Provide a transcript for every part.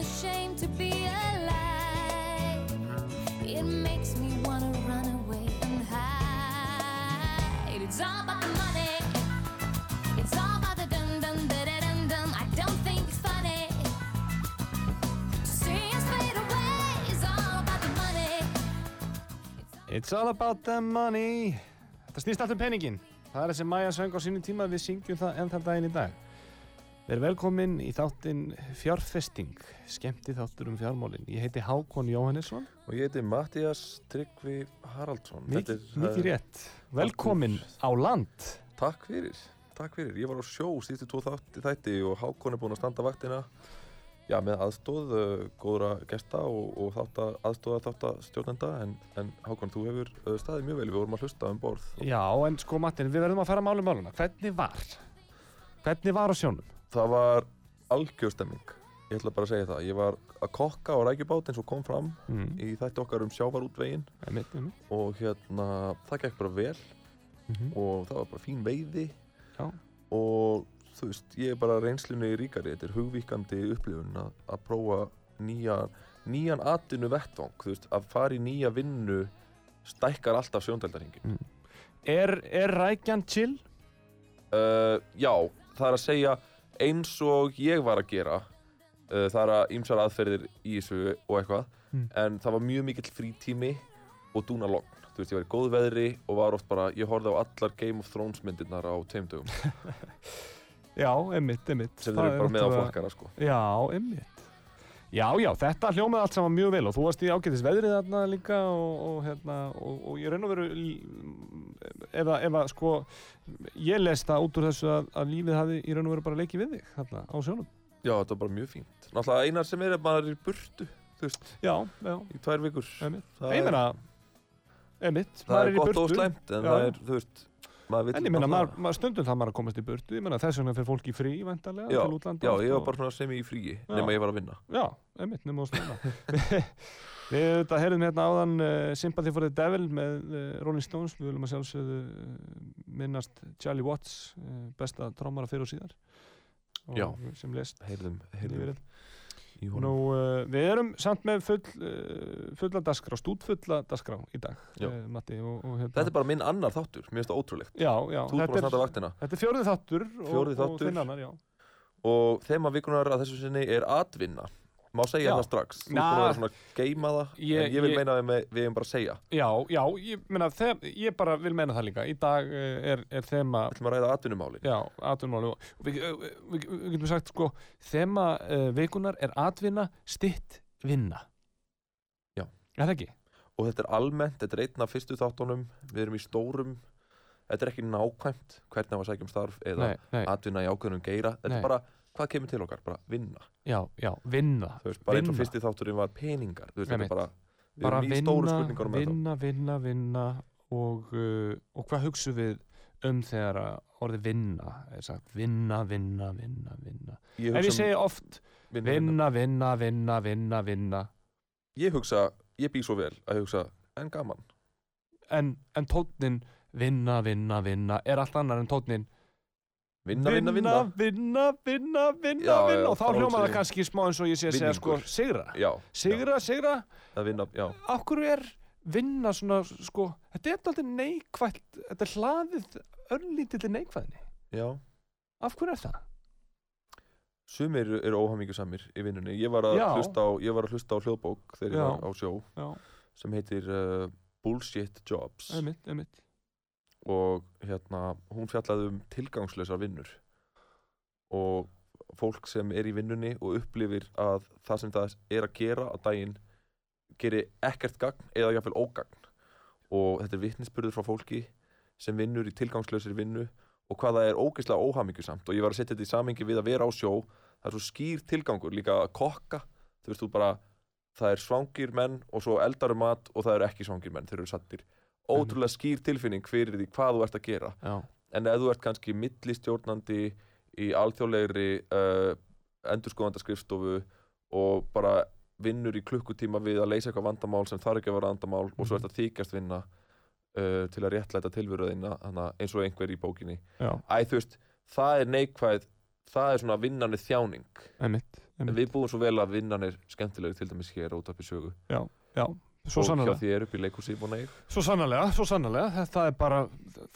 Ashamed to be alive. It makes me wanna run away and hide. It's all about the money. It's all about the dum dum da da dum dum. I don't think it's funny. To see us fade away is all about the money. It's all about the money Þetta snýst allt um peningin Það er sem Maja söng á sínum tíma Við syngjum það enn þann daginn í dag Erum velkomin í þáttinn fjárfesting Skemmti þáttur um fjármálin Ég heiti Hákon Jóhannesson Og ég heiti Mattias Tryggvi Haraldsson. Þetta Mikið eh, rétt Velkomin á land Takk fyrir, takk fyrir. Ég var á sjó síðustu tvo þátti, þætti og Hákon er búinn að standa vaktina já, með aðstóð, uh, góðra gesta og, og þátt að aðstóða þátt að stjórnenda en, en Hákon, þú hefur uh, staðið mjög vel, við vorum að hlusta um borð. Já, en sko Mattin, við verðum að fara málum máluna Hvernig var? Hvernig var á sjónum? Það var algjörstemming, ég ætla bara að segja það. Ég var að kokka á rækjubát eins og kom fram Mm. í þætti okkar um sjávarútvegin og hérna, það gekk bara vel Mhm. og það var bara fín veiði Já. og þú veist, ég er bara reynslunni ríkari, þetta er hugvíkandi upplifun að, að prófa nýja, nýjan atvinnu vettvang, þú veist, að fara í nýja vinnu stækkar alltaf sjóndeldarhingin. Er, er rækjan chill? Uh, já, það er að segja eins og ég var að gera, uh, það er að ýmsar aðferðir í þessu og eitthvað, Mm. en það var mjög mikill frítími og dúna logn. Þú veist, ég var í góðu veðri og var oft bara, ég horfði á allar Game of Thrones myndirnar á tveim dögum. Já, einmitt, einmitt sem þeir eru bara með á flakkara sko. Já, einmitt. Já, já, þetta hljómaði allt saman mjög vel og þú varst í ágætis veðrið þarna líka og, og hérna, og, og ég raun og veru, ef að, ef að, sko, ég les það út úr þessu að, að lífið hafi í raun og veru bara leikið við þig þarna á sjónum. Já, þetta var bara mjög fínt. Náttúrulega einar sem er að maður er í burtu, þú veist, Já, já, í tvær vikur. einmitt. Er- einmitt, Það er í gott og slæmt, en Já. það er, þú veist, maður En ég meina, maður, stundum það maður að komast í burtu, ég meina þess vegna fyrir fólk í frí, væntanlega, Já. Já, ég var bara sem í fríi, Já. nema ég var að vinna. Já, einmitt, nema á stöðuna. Við auðvitað heyrðum hérna áðan uh, Sympathy for the Devil með uh, Rolling Stones. Við viljum að sjálfsögðu uh, minnast Charlie Watts, besta trómara fyrir og síðar. Og. Sem lest nýverið. í Nú, uh, við erum samt með full, uh, fulla dasgrá, stútfulla dasgrá í dag, uh, Matti. Og, og, hérna. Þetta er bara minn annar þáttur, mér finnst það ótrúlegt. Já, já. Þú ert búin að er, vaktina. þetta er fjórið þáttur. og- Fjórði Og þáttur. þinn annar, já. Og þema vikunar að þessu sinni er atvinna. Má segja það strax. Þú búin að vera svona að geima það, Ég- en ég vil ég- meina með, við erum bara að segja. Já, já, ég, meina, þem, ég bara vil meina það líka. Í dag uh, er, er þema Við ætlum að ræða atvinnumálin. Já, atvinnumáli og við, við, við, við getum sagt sko þema uh, vikunar er atvinna stitt vinna Já. Er það ekki? Og þetta er almennt, þetta er einn af fyrstu þáttunum, við erum í stórum, þetta er ekki nákvæmt hvernig það var sækjum starf eða Nei, nei, atvinna í ákveðnum geira, þetta er bara, hvað kemur til okkar, bara vinna. já, já, vinna Þú veist, bara eins og Vinna. fyrsti þátturinn var peningar, þú veist, þetta er bara, við bara erum í stóru vinna, spurningunum ennþá. vinna, vinna, vinna og, uh, og hvað hugsu við um þegar orðið vinna er sagt vinna, vinna, vinna, vinna Ég Ef ég um segi oft vinna, vinna. vinna, vinna, vinna, vinna, vinna Ég hugsa, ég bý svo vel að hugsa, en gaman. en, en tónnin vinna, vinna, vinna er allt annar en tónnin Vinna, vinna, vinna. vinna, vinna, vinna, Já, vinna. já, og þá hljóma það kannski smá eins og ég sé að segja sko sigra, Já, sigra, sigra. Að vinna, já. hverju er vinna svona sko, þetta er alltaf neikvætt þetta er hlaðið örlítill neikvæðni, Já, af hverju er það? sumir eru, eru óhamingjusamir í vinnunni. Ég var á, ég var að hlusta á hljóðbók þegar ég var á sjó Já, sem heitir uh, Bullshit Jobs. Einmitt, einmitt og hérna, hún fjallaði um tilgangslösar vinnur og fólk sem er í vinnunni og upplifir að það sem það er að gera á daginn geri ekkert gagn eða jafnvel ógagn. Og þetta er vitnisspurður frá fólki sem vinnur í tilgangslausir vinnu og hvað það er ógeðslega óhamingjusamt. Og ég var að setja þetta í samingi við að vera á sjó. Það er svo skýr tilgangur líka að kokka. Þú veist þú bara það er svangir menn og svo eldaru mat og það eru ekki svangir menn, þeir eru sattir ótrúlega skýr tilfinning fyrir því hvað þú ert að gera. Já, en ef þú ert kannski millistjórnandi í alþjóðlegri uh, endurskoðandaskrifstofu og bara vinnur í klukkutíma við að leysa eitthvað vandamál sem þarf ekki að vera vandamál og svo ert að þykjast vinna uh, til að réttlæta tilveruðina eins og einhver í bókinni. Æ, veist, það er neikvæð það er svona vinnanir þjáning. Einmitt, en einmitt. við búum svo vel að vinnanir skemmtilegri til dæmis hér út af í sögu. Já, já, svo og hjá þér upp í leikhúsi vona ég. Svo sannarlega, svo sannarlega, þetta er bara,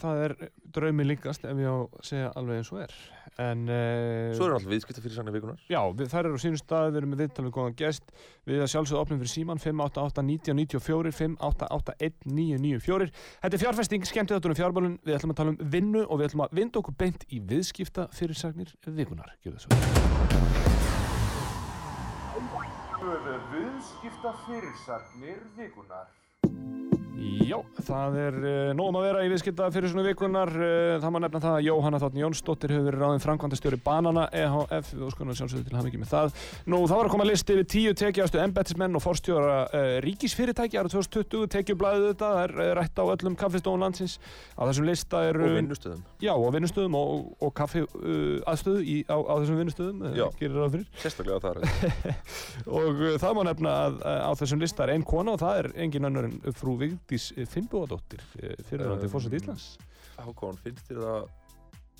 það er draumi líkast ef ég á að segja alveg eins og er. En, uh, Svo eru alltaf viðskipta fyrir sannir vikunar já, við, þær eru á sínum stað, við erum með viðtalið góðan gest, við að sjálfsögðu opnum fyrir síman 588-1994, 588-1994. Þetta er fjárfesting, skemmtið þáttunum fjármálun, við ætlum að tala um vinnu og við ætlum að vinda okkur beint í viðskipta fyrirsagnir vikunar. Svo. Viðskipta fyrirsagnir vikunar. Já, það er uh, nógum að vera í viðskipta fyrir svona vikunar. Uh, það má nefna það að Jóhanna Þáttn Jónsdóttir hefur verið ráðin framkvæmdastjóri Banana EHF. Við óskunum sjálfsögðu til hafa ekki með það. Nú, það var að koma listi yfir tíu tekjastu embættismenn og forstjóra uh, ríkisfyrirtæki ára 2020. Tekjublaðið þetta, það er rætt á öllum kaffestofun landsins. Á þessum lista er... og vinnustöðum Já, og vinnustöðum og, og kaffi aðstöðu í, á, á þessum vinnustöðum. Já. Gerir ráð fyrir. sérstaklega það Og það má nefna að á þessum lista ein kona og það engin önnur en frú Vigdís Finnbúadóttir, fyrirvændi Um, fórsett Íslands. Hákon, finnst þér það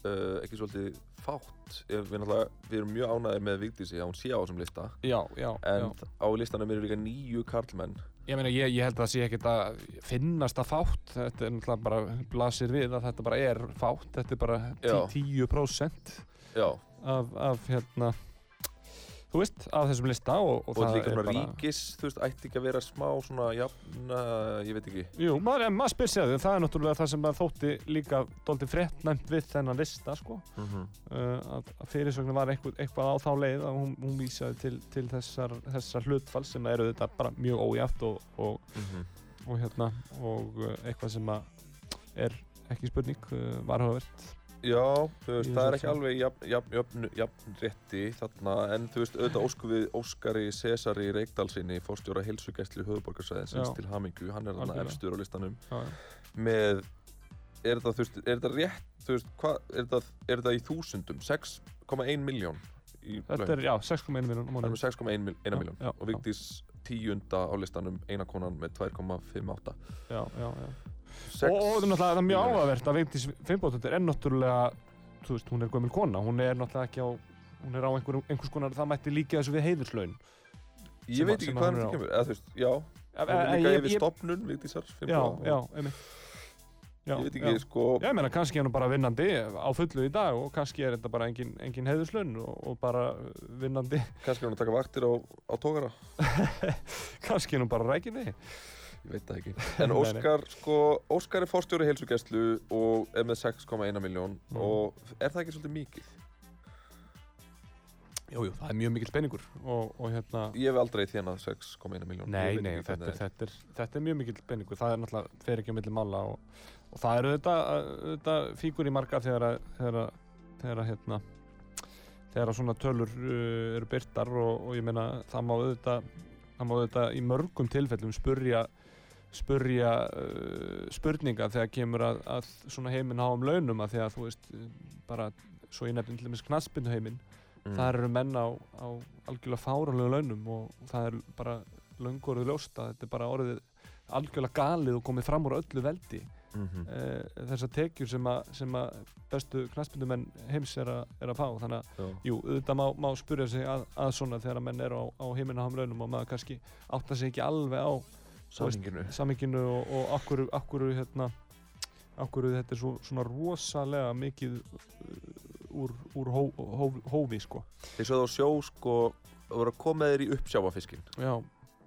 uh, ekki svolítið fátt Ég- við, við erum mjög ánæðið með Vigdísi að hún sé á þessum lista Já, já, en já. á listanum eru líka nýju karlmenn Ég meina, ég, ég held að það sé ekkert að finnast að fátt. Þetta er náttúrulega bara blasir við að þetta bara er fátt. Þetta er bara Já. 10%, 10% Já, af, af hérna, þú veist, af þessum lista og, og, og það líka er svona bara... ríkis þú veist, ætti ekki að vera smá svona jafn, uh, ég veit ekki Jú, maður, maður spyr að því, það er náttúrulega það sem þótti líka dólti fréttnæmt við þennan lista, sko. mm -hmm. uh, að, að fyrirsögnin var eitthvað, eitthvað á þá leið að hún, hún vísaði til, til þessar, þessar hlutfall sem eru þetta bara mjög ójæft og, og, og, hérna, og uh, eitthvað sem er ekki spurning, uh, varhugavert. Já, þú veist, það er ekki alveg jafn, jafn, jafn, rétti þarna, en þú veist, auðvitað ósku við Óskari Cesari Reykdalsinni, fórstjóra heilsugæslu höfuborgarsæðinsins til hamingju, hann er þarna efstur á listanum. Já, já. með, er þetta, þú veist, er þetta rétt, þú veist, hvað, er þetta, er þetta í þúsundum, 6,1 miljón í Þetta er, já, 6,1 miljón Það er með 6,1 mil- eina Já, miljón og Vigdís tíunda á listanum, eina konan með 2,58 Já, já, já. Sex Og, og það er náttúrulega það er mjög áhugavert að Vigdís Finnbóttur er náttúrulega, þú veist, hún er gömul kona, hún er náttúrulega ekki á, hún er á einhver, einhvers konar, það mætti líka þessu við heiðurslaun. Ég veit ekki hvað hann er á. kemur, eða þú veist, já Hún er en líka yfir stopnun, Vigdísar Já, Finnboga já, og- einmitt. Já, Ég veit já. ekki, sko Já, ég meina, kannski er hún bara vinnandi á fullu í dag og kannski er þetta bara engin, engin heiðurslaun og, og bara vinnandi, kannski er hún að taka vaktir á, á tókara kannski er hún bara rækinni. Ég veit það ekki En. Óskar, sko, Óskar er fórstjóri heilsugæslu og er með 6,1 miljón Mm. og er það ekki svolítið mikið? Jú, jú, það er mjög mikill peningur og, og hérna, Ég hef aldrei þjónað 6,1 miljón nei, nei, þetta, er- þetta, er, þetta er mjög mikill peningur, það er náttúrulega, fer ekki á milli mála og, og það eru þetta, þetta fígur í marga þegar að, þegar að, þegar að, hérna, þegar að svona tölur uh, eru byrtar og, og ég meina, það má auðvitað, það má auðvitað í mörgum tilfellum spurja, spurja uh, spurninga þegar kemur að, að svona heiminn háum launum að því að þú veist, bara, svo ég nefnir til dæmis knaspindu heiminn, mm. þar eru menn á, á algjörlega fáránlegu launum og það er bara löngur ljóst að þetta er bara orðið algjörlega galið og komið fram úr öllu veldi mm -hmm. e, þessar tekjur sem að, sem að bestu knastbyndumenn heims er, a, er að fá þannig að Já. jú, auðvitað má, má spyrja sig að, að svona þegar að menn eru á, á heiminaham launum og maður kannski áttar sig ekki alveg á Samhenginu. saminginu og, og akkur, akkur, hérna, akkur þetta er svo, svona rosalega mikið uh, úr, úr hó, hó, hófi sko. Þeir sögðu á sjó, sko, að vera þér í uppsjáfafiskinn Já,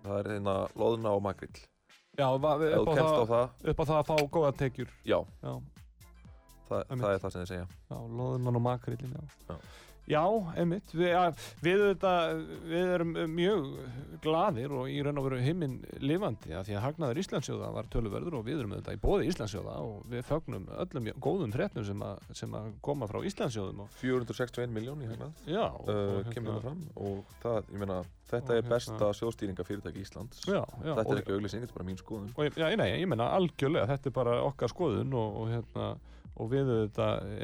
Það er hérna loðna og makrill já upp, á það, það, upp á það að fá góða tekjur. Já, Já, það, það er það sem þeir segja. Já loðunan og makrillin já. Já. Já, einmitt. Við, ja, við, þetta, við erum mjög gladir og í raun og veru heiminn lifandi að því að hagnaður Íslandsjóða var töluverður og við erum þetta í bóði Íslandsjóða og við fögnum öllum góðum fréttum sem, sem að koma frá Íslandsjóðum. Og, 461 miljón í hagnað uh, kemur það fram og það, ég meina, þetta Og er hérna- besta sjóðstýringa fyrirtæki Íslands Já, já, þetta er ekki auglýsing, þetta er bara mín skoðun Og já, nei, ég menna algjörlega, þetta er bara okkar skoðun og, og, hérna, og við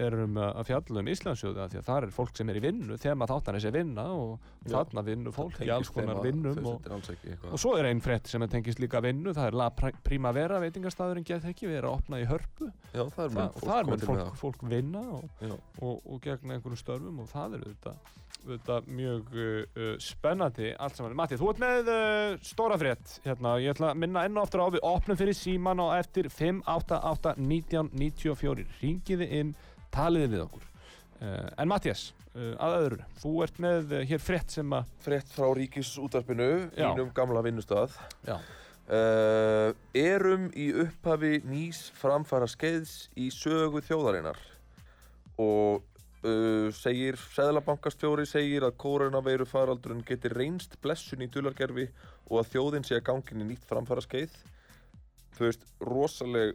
erum að fjalla um Íslandsjóðu því að það er fólk sem er í vinnu, þema þáttan er sér vinna og þarna vinnu fólk í alls konar vinnum og, og svo er einn frétt sem tengist líka vinnu, það er La Pri- Primavera veitingastæðurinn geð ekki, við erum að opna í hörpu. Já, það er og fólk fólk, fólk vinna og, og, og gegna einhverjum störfum og það er þetta, þetta mjög uh, spennandi allt saman. Matti, þú ert með uh, stóra frétt hérna, ég ætla að minna enn og aftur á við opnum fyrir síman og eftir 588 1994 ringiði inn, taliði við okkur. Uh, en Mattias, uh, að öðru þú ert með uh, hér frétt sem að frétt frá ríkisútarpinu mínum gamla vinnustað. Já, uh, erum í upphafi nýs framfæra skeiðs í sögu þjóðarinnar. Og uh, segir Seðlabankastjóri segir að koronaveiru faraldurinn geti reynst blessun í dulargerfi og að þjóðin sé að gangin í nýtt framfæra skeið þú veist, rosaleg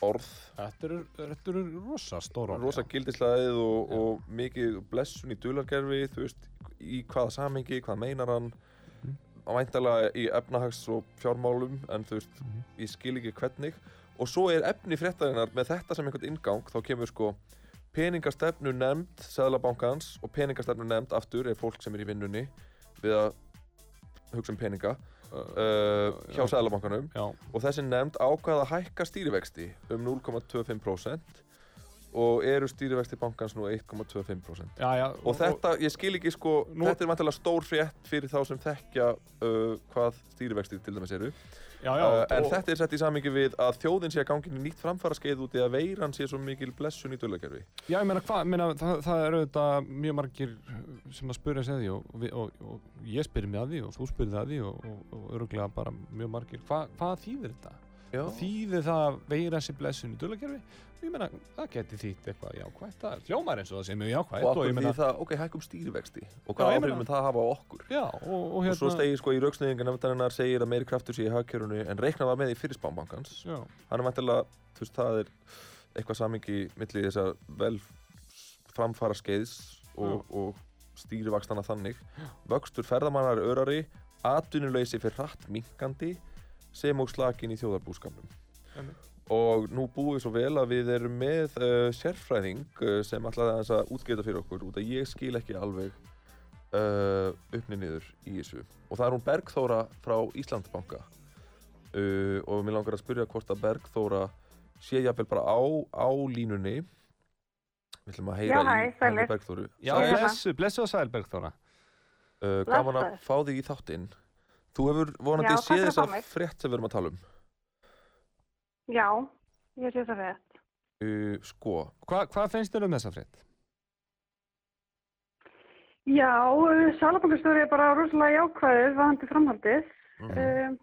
orð þetta eru, þetta eru rosa stóra orð, rosa já. gildislæðið og, og mikið blessun í dulargerfi þú veist, í hvaða samhengi, hvað meinar hann Mhm. á væntalega í efnahags og fjármálum en þú veist, Mhm. ég skil ekki hvernig og svo er efni fréttarinnar með þetta sem einhvern ingang, þá kemur sko peningastefnu nefnd Seðlabankans og peningastefnu nefnd aftur er fólk sem er í vinnunni við að hugsa um peninga uh, hjá já. Seðlabankanum já, og þessi nefnd ákvaða að hækka stýrivexti um 0,25% og eru stýrivexti bankans nú 1,25% já, já og þetta, ég skil ekki sko Nú- þetta er vantilega stór frétt fyrir þá sem þekkja uh, hvað stýrivexti til dæmis eru já, já, uh, en þetta er sett í samingi við að þjóðin sé að gangin í nýtt framfara skeið út í að veiran sé svo mikil blessun í dölagerfi Já, ég meina, hvað, meina, það, það eru þetta mjög margir sem að spyrja að því og, og, og, og ég spyrir mig að því og þú spyrir það að því og, og, og öruglega bara mjög margir. Hva, hvað þýðir þetta? Já, Þýðir það að veira sér blessun í dulagerfi? Ég meina, það geti þýtt eitthvað jákvætt. Það hljómar eins og það sé mjög jákvætt. og okkur ég það, ok, hækkum stýrivexti og hvað ég áhrif meina- mun það hafa á okkur Já, og, og og hérna... svo stegir sko í rauksnýðingar nefndarinnar segir að meiri kraftur sé í hagkjörunu en reikna var með í fyrir spánbankans Já, hann er vantilega, þú veist, það er eitthvað samingi milli þess að vel framfara skeiðs og, og stýrivakstana þannig vöxtur ferðamannar er örari atvinnuleysi fyrir hratt minkandi sem og slakin í þjóðarbúskapnum. Einmitt. og nú búum við svo vel að við erum með uh, sérfræðing uh, sem ætlaði aðeins að útgeita fyrir okkur út að ég skil ekki alveg uh, uppni niður í þessu. Og það er hún Bergþóra frá Íslandsbanka. Uh, og mér langar að spyrja hvort að Bergþóra sé jafnvel bara á, á línunni. Við ætlum að heyra Já, hæ, í henni. Bergþóru. Já blessu, blessu og sæl, Bergþóra. uh, gaman að fá þig í þáttinn þú hefur vonandi Já, séð fyrir að frétt sem við erum að tala um Já, ég sé það rétt. uh, sko, Hva, hvað finnst þér um þessa frétt? Já, Sælabankastjóri er bara rosalega jákvæður varandi framhaldið. mm Um,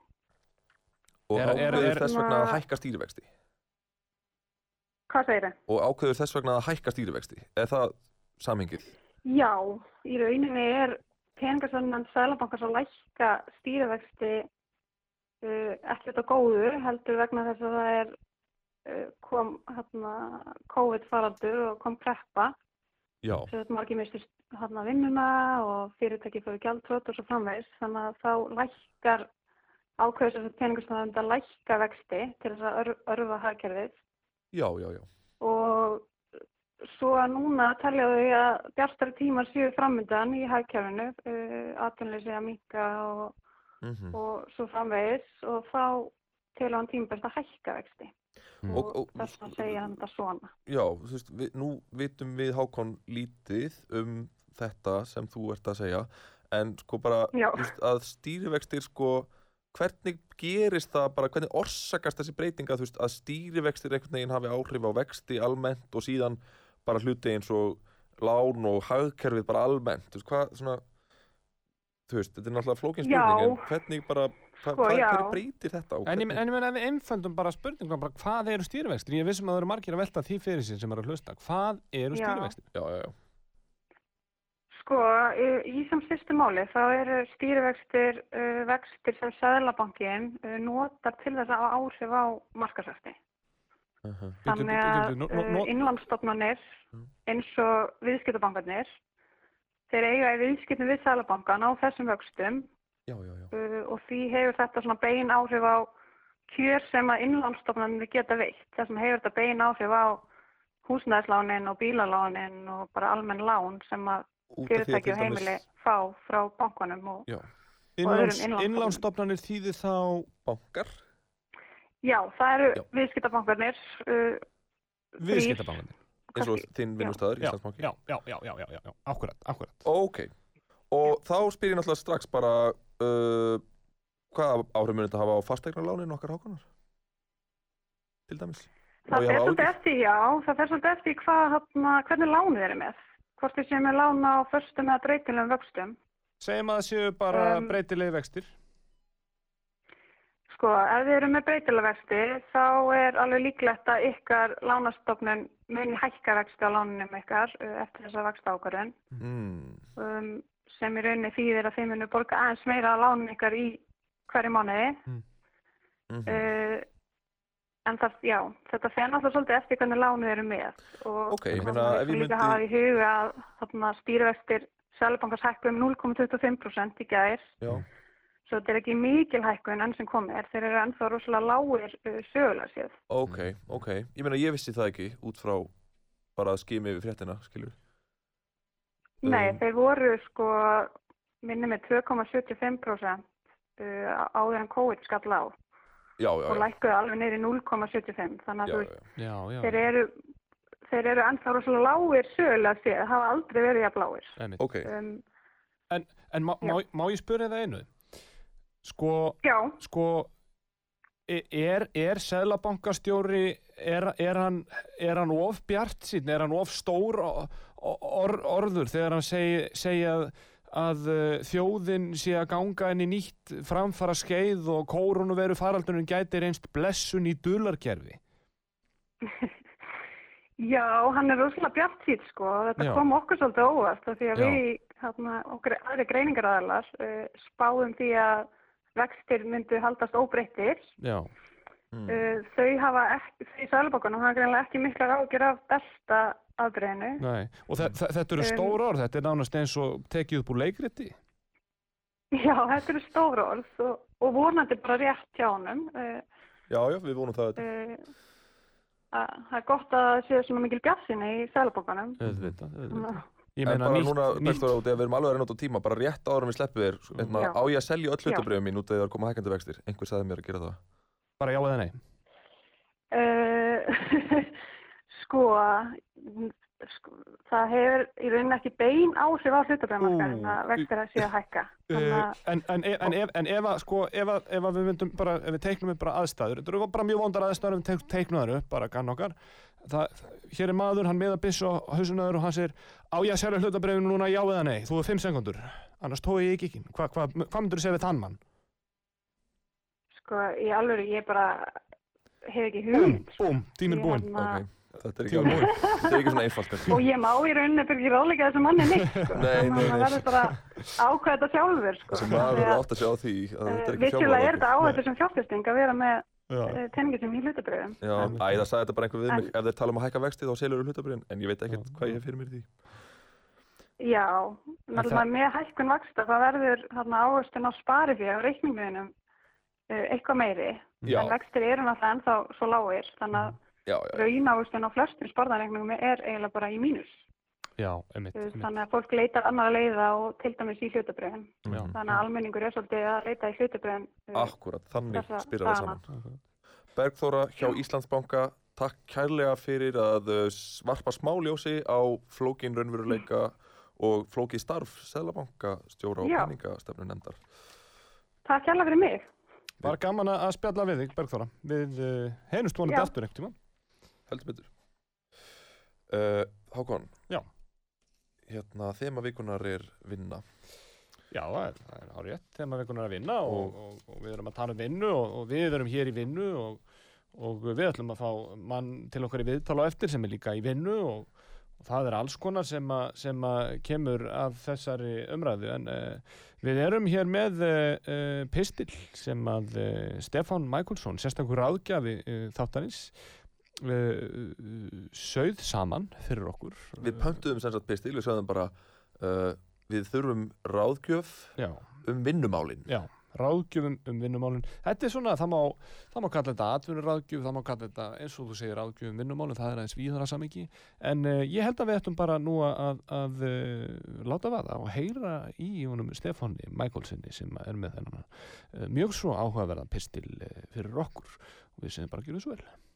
og Er- er- ákveður er- þess vegna að hækka stýrivexti hvað segir þið? og ákveður þess vegna að hækka stýrivexti er það samhengið? Já, í rauninni er peningarsönnand Sælabankars að lækka stýrivexti uh, ekki þetta góðu, heldur vegna þess að það er uh, kom hérna COVID-faraldur og kom preppa. Sem þetta margir mistist hérna vinnuna og fyrirtæki fyrir gjaldrótt og svo framvegis. Þannig að þá lækkar ákveður þess að peningarsönnand að lækka vexti til þess að ör- örfa hagkerfið. Já, já, já. Og svo að núna telja þau að bjartari tímar séu framöndan í hagkerfinu, uh, atvinnleysi að minka og, mm og svo framvegis og þá til hann tímabært að hækka vexti Mm. og, Og- þess að segja hann þetta svona. Já, þú veist, við, nú vitum við Hákon lítið um þetta sem þú ert að segja en sko bara, veist, að stýrivextir sko, hvernig gerist það bara, hvernig orsakast þessi breytinga, þú veist, að stýrivextir einhvern veginn hafi áhrif á vexti almennt og síðan bara hluti eins og lán og hagkerfið bara almennt, þú veist, hvað svona þú veist, þetta er náttúrulega flókin Já. spurning en hvernig bara, hva, hva, já. hvernig breytir þetta En ég, hvernig, en ég meina ef við einföldum bara spurningum bara hvað eru stýrivextir? Ég vissum að það eru margir að velta því fyrir sig sem eru að hlusta. Hvað eru Já. stýrivextir? já, já, já, Sko, í- í sem styrstu máli þá eru stýrivextir uh, vextir sem Sæðlabankin uh, notar til þess að áhrif á markasvæfti. Þannig að uh, innlandstofnanir Mm. eins og viðskiptabankarnir, þeir eiga í viðskiptum við Sæðlabankan á þessum vöxtum Já, já, já. uh, og því hefur þetta svona bein áhrif á kjör sem að innlandstofnanir geta veitt. Þess vegna hefur þetta bein áhrif á húsnæðislánin og bílalánin og bara almenn lán sem að fyrirtæki og heimili fá frá bankanum og Já. Innláns, innlánsstofnanir. innlánsstofnanir þýðir þá bankar. Já, það eru Já. viðskiptabankarnir uh, viðskiptabankanir. eins og þinn já. vinnustæður, Já, Íslandsbanki. já, já, já, já, já, já, já, akkurat, akkurat. Ok, og þá spyr ég náttúrulega strax bara uh, hvaða áhrif mun þetta hafa á fastegnalánin okkar hákonar? Til dæmis. Það fer svolítið eftir, já, það fer svolítið eftir hvað, hana, hvernig lánið eru með hvort þið séum með lána á föstum eða breytilegum vöxtum Segjum að það séu bara Um, breytilegi vextir. Sko, ef þið eru með breytilega vexti þá er alveg líklegt að ykkar lánastofnun muni hækka vexti á lánunum ykkar uh, eftir þessa vexta ákvarðun Mm. um, sem í rauninni þýðir að þið munu borga aðeins meira á lánum ykkar í hverju mánuði. Mm. Mhm. uh, en það, já, þetta fer náttúrulega svolítið eftir hvernig lánuð eru með. Og Ok, ég það meina, sem ef við líka myndi- hafa í huga að þarna stýrivextir Sælubankars hækku um 0,25% í gær. Já, svo þetta er ekki mikil hækkun enn sem komið er þeir eru ennþá rosalega lágir uh, sögulega séð ok, ok. Ég meina, ég vissi það ekki út frá bara að skimi yfir fréttina, skilur. Nei, Um, þeir voru sko minni með 2,75% uh, áður en COVID skall á Já, já, og já. lækkuðu alveg neyri 0,75 þannig að Já, já. Já, já, þeir eru þeir eru ennþá rosalega lágir sögulega séð, hafa aldrei verið jafn lágir um, En má, má, má ég spyrja það einu? Sko, sko, e- er, er seðlabankastjóri, er, er, hann, er hann of bjart sín, er hann of stór or, orður þegar hann segi, segi að, að uh, þjóðin sé að ganga inn í nýtt framfara skeið og kórunuveru faraldunum gæti reynst blessun í dularkerfi? já, hann er rosalega bjart sýt sko þetta Já. kom okkur svolítið óvart af því að Já. við, hérna, okkur aðri greiningaræðalar uh, spáðum því að vextir myndu haldast óbreyttir Já. mm. Uh, þau hafa ekki, þau í Sælubankunum hafa greinlega ekki miklar ágjur af delta aðbreyðinu. Nei, og þe þe þetta eru Um, stór orð, þetta er nánast eins og tekið upp úr leikriti. Já, þetta eru stór orð og, og vonandi bara rétt hjá honum. Uh, Já, já, við vonum það. uh, að- það er gott að séu svona mikil bjassinni í Sælubankunum. Auðvitað, auðvitað. Ég En meina bara nýtt, núna, nýtt, Bergþóra, út í að við erum alveg að reyna út á tíma, bara rétt áður en við sleppum þér, Já. á ég að selja öll Já. hlutabrjöfum mín út af því að það er að koma hækandi vextir? Einhver sagði mér að gera það. bara já eða nei. Uh, sko, mm, sko, það hefur í rauninni ekki bein áhrif á hlutabræðmarkaðin Ú, að vextir að sé að hækka. Uh, en, en, en, ef, en ef að, sko, ef að, ef að við myndum bara, ef við teiknum upp bara aðstæður, þetta eru bara mjög vondar aðstæður ef við teik, teiknum þar upp, bara gann okkar, það, hér er maður, hann meða byssu á hausunöður og hann segir, á ég að selja hlutabrefinu núna já eða nei, þú er fimm sekundur, annars tói ég ekki ekki, Hva, hva, hvað myndur þú segja við þann mann? sko, í alvöru, ég bara hef ekki Búm, hugmynd. búm, tíminn Ég búinn. hérna- Ok, þetta er ekki, alveg, þetta er ekki svona einfalt. Og ég má í rauninni fyrir ekki ráðleika þessu manni neitt, sko. Nei, nei, Þannig að nei. maður verður bara að ákveða þetta sjálfur, sko. Þessi maður verður að, átt að sjá því að þetta er eh, ekki Vissulega er þetta fjármálaráðgjöf. áhættu sem fjárfesting að vera með uh, tenningi sem í hlutabröðum. Já, æ, það sagði þetta bara einhver við mig, En- ef þeir tala um að hækka vexti þá selur þú hlutabrjöfin, en ég veit ekkert hvað ég fyrir mér í því. Já, það- náttúrulega með hækkun áherstin á uh, að flestum sparðanreikningum er eiginlega bara í mínus. Já, einmitt, Uh, einmitt. Þannig að fólk leitar annar leiða og til dæmis í hlutabröðum. Já. Þannig að almenningur er svolítið að leita í hlutabröðum. akkurat, þannig Þessa spyrir það dagana. saman. Bergþóra hjá Íslandsbanka, takk kærlega fyrir að uh, varpa smáljósi á flókin raunveruleika og flókið starf Sælabanka stjóra og Já. peningastefnu nefndar. Takk hérlega fyrir mig. Bara gaman að spjalla við þig, Bergþóra. Við uh, heynust vonandi aftur einhvern tíma. Heldur betur. Uh, Hákon. Já. Hérna, þema vikunar er vinna. Já, það er, það er árið vekunar að vinna og, og, og við erum að tala um vinnu og, og við erum hér í vinnu og, og við ætlum að fá mann til okkar í viðtala á eftir sem er líka í vinnu og, og það er alls konar sem, a, sem að kemur af þessari umræðu en uh, við erum hér með uh, uh, pistil sem að uh, Stefán Michaelsson, sérstakur ráðgjafi uh, þáttarins uh, sögð saman fyrir okkur. Við pöntuðum sem sagt pistil, við sagðum bara uh, við þurfum ráðgjöf já, um vinnumálin. já, ráðgjöfum um vinnumálin. Þetta er svona, það má, það má kalla þetta atvinnuráðgjöf, það má kalla þetta eins og þú segir ráðgjöf um vinnumálin, það er aðeins víðara samingi en uh, ég held að við ættum bara nú að, að láta vaða og heyra í honum Stefáni Michaelsinni sem er með þennan mjög svo áhugaverðan pistil fyrir okkur. Og við segjum bara að gera þessu vel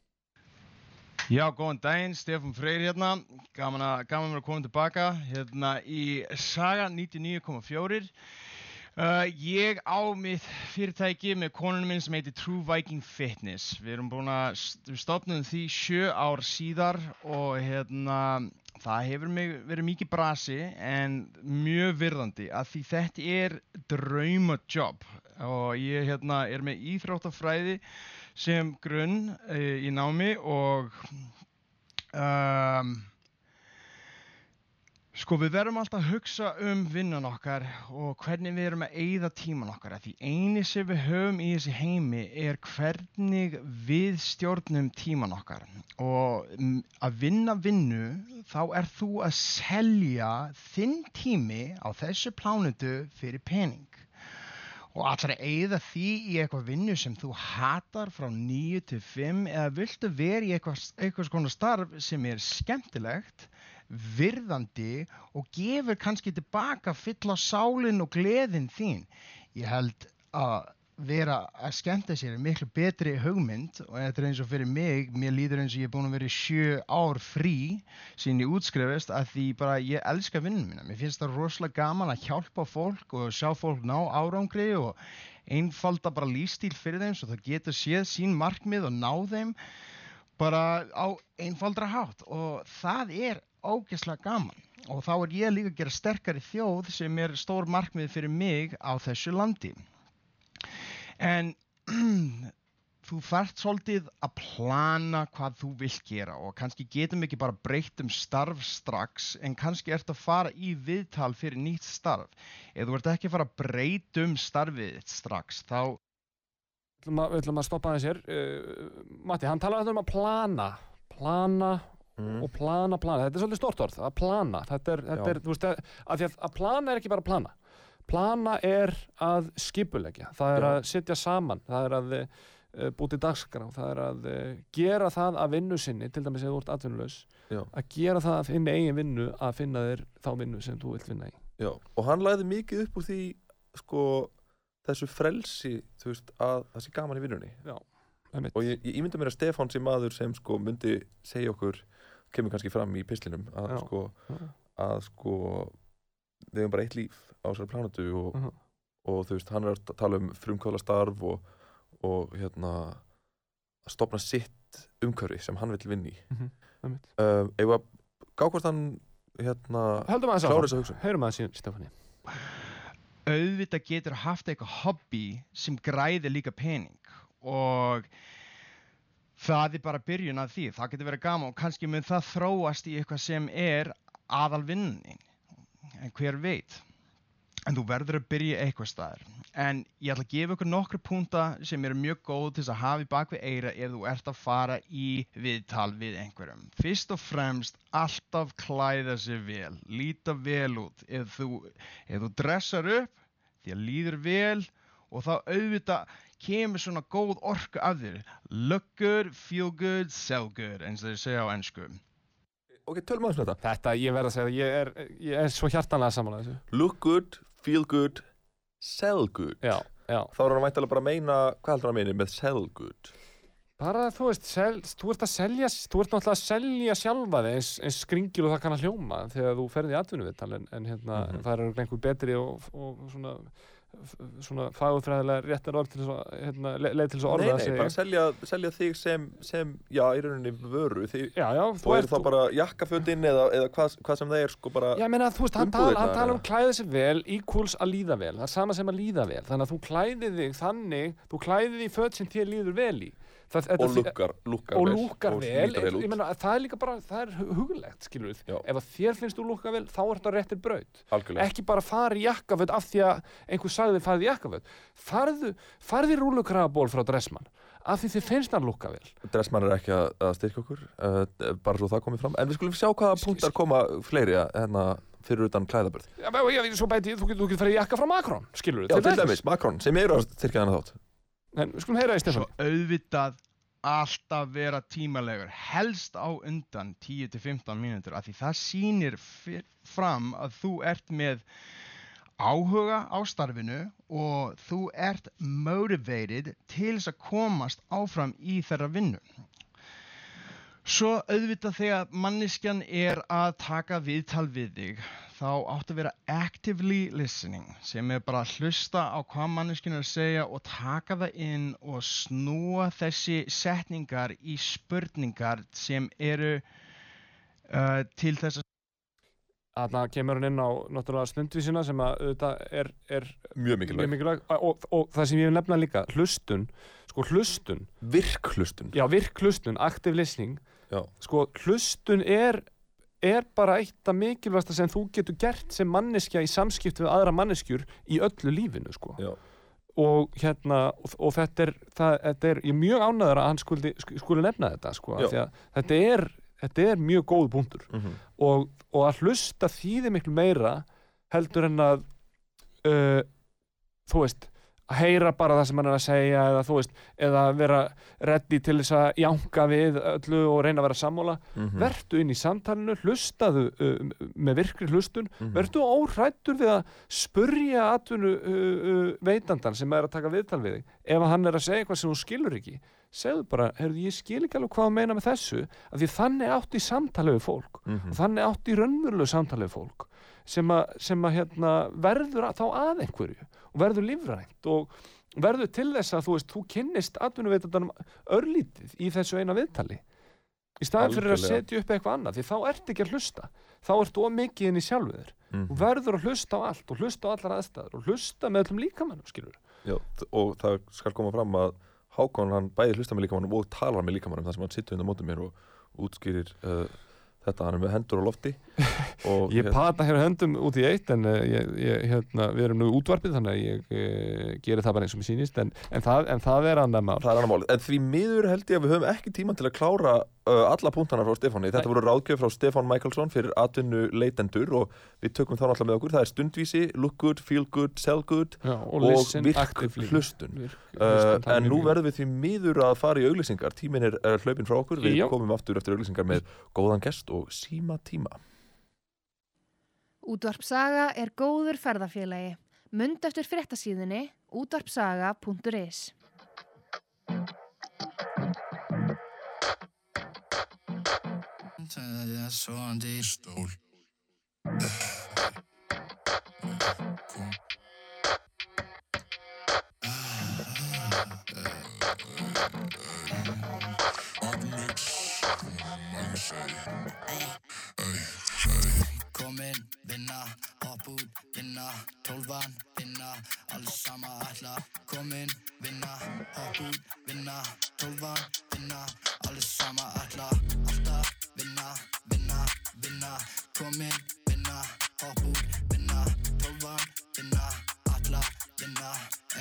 Já, góðan daginn, Stefán Freyr hérna, gaman að, gaman að koma tilbaka hérna í Saga 99.4. Uh, ég á mitt fyrirtæki með konunum minn sem heitir True Viking Fitness. Við erum búin að, stopnum því sjö ár síðar og hérna, það hefur mig, verið mikið brasi en mjög virðandi að því þetta er draumajobb og ég hérna er með íþróttafræði sem grunn uh, í námi og um, sko við verðum alltaf að hugsa um vinnan okkar og hvernig við erum að eyða tíman okkar. Því eini sem við höfum í þessi heimi er hvernig við stjórnum tíman okkar. Og mm, að vinna vinnu þá er þú að selja þinn tími á þessu plánutu fyrir pening og allar að eyða því í eitthvað vinnu sem þú hatar frá 9 til 5 eða viltu vera í eitthvað, eitthvað svona starf sem er skemmtilegt virðandi og gefur kannski tilbaka fyll á sálinn og gleðin þín? Ég held að vera að skemmta sér miklu betri hugmynd og þetta er eins og fyrir mig mér líður eins og ég er búin að vera sjö ár frí síðan ég útskrifist að því bara ég elska vinnum mína. Mér finnst það rosalega gaman að hjálpa fólk og sjá fólk ná árangri og einfalda bara lífstíl fyrir þeim svo það getur séð sín markmið og ná þeim bara á einfaldra hátt og það er ógeðslega gaman. Og þá er ég líka að gera sterkari þjóð sem er stór markmið fyrir mig á þessu landi en þú þarft svolítið að plana hvað þú vilt gera og kannski getum ekki bara breytt um starf strax en kannski ert að fara í viðtal fyrir nýtt starf. Ef þú ert ekki að fara að breyta um starfið strax þá Við ætlum að, við ætlum að stoppa aðeins hér. Uh, Matti, hann talaði um að plana. Plana Mm. og plana, plana, þetta er svolítið stort orð að plana, þetta er, þetta er þú veist, að, að, að plana er ekki bara að plana plana er að skipulegja það er Já. að setja saman það er að uh, búti dagskrá það er að uh, gera það að vinnu sinni til dæmis þú ert atvinnulegs Já. að gera það að finna eigin vinnu að finna þér þá vinnu sem þú vilt vinna í Já, og hann læði mikið upp úr því sko þessu frelsi þú veist, að það sé gaman í vinnunni Einmitt. og ég, ég ímynda mér að Stefán sé maður sem sko myndi segja okkur kemur kannski fram í pislinum að Já. sko Já. að sko við hefum bara eitt líf á þessari plánatu og, Mhm. og þú veist, hann er að tala um frumkvöla starf og, og hérna að stopna sitt umhverfi sem hann vill vinna í Mhm, einmitt. uh, ef að gá hvort hann hérna klára áfram. þessa hugsun Heyrum aðeins síðan, Stefáni auðvitað getur haft eitthvað hobby sem græðir líka pening og það er bara byrjun að því það getur verið gaman og kannski mun það þróast í eitthvað sem er aðalvinnin en hver veit? En þú verður að byrja eitthvað staðar. En ég ætla að gefa ykkur nokkru punta sem eru mjög góð til þess að hafa í bakvið eira ef þú ert að fara í viðtal við einhverjum. Fyrst og fremst alltaf klæða sér vel. Líta vel út. Ef þú, ef þú dressar upp því að líður vel og þá auðvitað kemur svona góð orku af þér. Look good, feel good, sell good eins og þeir segja á ennsku ok, tölum aðeins með þetta. Þetta, ég verð að segja, ég er, ég er svo hjartanlega samanlega þessu. Look good, feel good sell good. Já, já. Þá er hann væntalega bara að meina hvað heldur hann að meina með sell good? Bara, þú veist, sel, þú ert að selja, þú ert náttúrulega að selja sjálfa þig eins, eins skringil og það kann að hljóma þegar þú ferði í atvinnuvital en, en hérna, Mhm. það eru einhver betri og, og svona, svona fagurfræðilega réttar orð til að, hérna, le- leið til þess að orða nei, nei, sig. bara selja, selja þig sem, sem já, í rauninni vöru því, Já, já, og er þá bara jakkafötin eða, eða hvað, hvað sem það er sko bara Já, ég meina, þú veist, hann tala, umbúðirnar, hann tala um eða? klæða sig vel, equals að líða vel, það er sama sem að líða vel, þannig að þú klæðið þig þannig, þú klæðið þig í föt sem þér líður vel í. Það, þetta og því- lúkar, lúkar og vel. lúkar og vel, út. meina, það er líka bara, það er hu- hugulegt, skilur við, Já. ef þér finnst þú lúka vel, þá ertu á réttir braut, algjörlega. Ekki bara fara í jakkaföt af því að einhver sagði farið í jakkaföt, farðu, farðu í rúlukrafaból frá Dressmann, af því þið finnst hann lúka vel. Dressmann er ekki að, styrkja okkur uh, bara svo það komið fram. En við skulum sjá hvaða punktar koma fleiri hérna, fyrir utan klæðabörð svo bæti, þú getur, farið í jakka frá Macron, skilur við, Já, til dæmis, Macron, sem eru að styrkja hana þátt En við skulum heyra í Svo Stefán. auðvitað alltaf vera tímalegur, helst á undan 10-15 mínútur af því það sýnir fram að þú ert með áhuga á starfinu og þú ert motivated til þess að komast áfram í þeirra vinnu. Svo auðvitað þegar manneskjan er að taka viðtal við þig þá áttu að vera actively listening sem er bara að hlusta á hvað manneskjan er að segja og taka það inn og snúa þessi setningar í spurningar sem eru uh, til þess að Þarna kemur hann inn á náttúrulega stundvísina sem að auðvitað er, er Mjög mikilvæg. mjög mikilvæg. Og, og það sem ég vil nefna líka, hlustun, sko hlustun, Virkhlustun já virk hlustun, active listening, Já. sko hlustun er, er bara eitt af mikilvægsta sem þú getur gert sem manneskja í samskipti við aðra manneskjur í öllu lífinu, sko. Já. Og hérna, og, og þetta er, það, þetta er, ég er mjög ánæður að hann skuli, skuli nefna þetta, sko, þetta er, þetta er mjög góð punktur mm -hmm. og, og að hlusta þýðir miklu meira heldur en að uh, þú veist að heyra bara það sem hann er að segja eða þú veist, eða vera reddi til þess að jánka við öllu og reyna að vera sammála, Mhm. vertu inn í samtalinu hlustaðu uh, með virkri hlustun Mhm. vertu óhrættur við að spurja atvinnu uh, veitandan sem er að taka viðtal við þig ef hann er að segja eitthvað sem þú skilur ekki segðu bara, heyrðu ég skil ekki alveg hvað hann meina með þessu, af því þannig átti samtalið við fólk Mhm. og þannig átti í raunverulegu samtalið við fólk sem að, sem að hérna, verður að, þá að einhverju og verður lífrænt og verður til þess að þú veist, þú kynnist atvinnuveitandanum örlítið í þessu eina viðtali. Í staðin fyrir að setja upp eitthvað annað því þá ertu ekki að hlusta. Þá ertu of mikið inn í sjálfuður Mhm. þú verður að hlusta á allt og hlusta á allar aðstæður og hlusta með öllum líkamannum skilur Já, og það skal koma fram að Hákon hann bæði hlustar með líkamannum og talar með líkamannum þar sem hann sittur undan mótið mér og útskýrir uh, þetta, hann er með hendur á lofti. Og ég hérna- pata hér höndum út í eitt en uh, ég, ég, hérna, við erum nú útvarpið þannig að ég uh, geri það bara eins og mér sýnist en, en, það, en það er annað mál. Það er annar mál, en því miður held ég að við höfum ekki tíma til að klára alla punktana frá Stefáni. Þetta Nei. voru ráðgjöf frá Stefán Michaelsson fyrir atvinnu leitendur og við tökum þá náttúrulega með okkur. Það er stundvísi, look good, feel good, sell good Já, og, og listen virk actively. hlustun. Virk Uh, en nú verðum við því miður að fara í auglýsingar. Tíminn er uh, hlaupin frá okkur. Við Já. komum aftur eftir auglýsingar með góðan gest og síma tíma. Útvarpsaga er góður ferðarfélagi. Mund eftir fréttasíðunni útvarpsaga.is Það er svoandi í stól Kom Magnmix Mann segi Kom inn, vinna, hopp út, vinna Tólfan, vinna, alls sama ætla. Kom inn, vinna, hopp út, vinna Tólfan, vinna, alls sama ætla. Alltaf vinna, vinna, vinna Kom inn, vinna, hopp út, vinna Tólfan, vinna, alla, vinna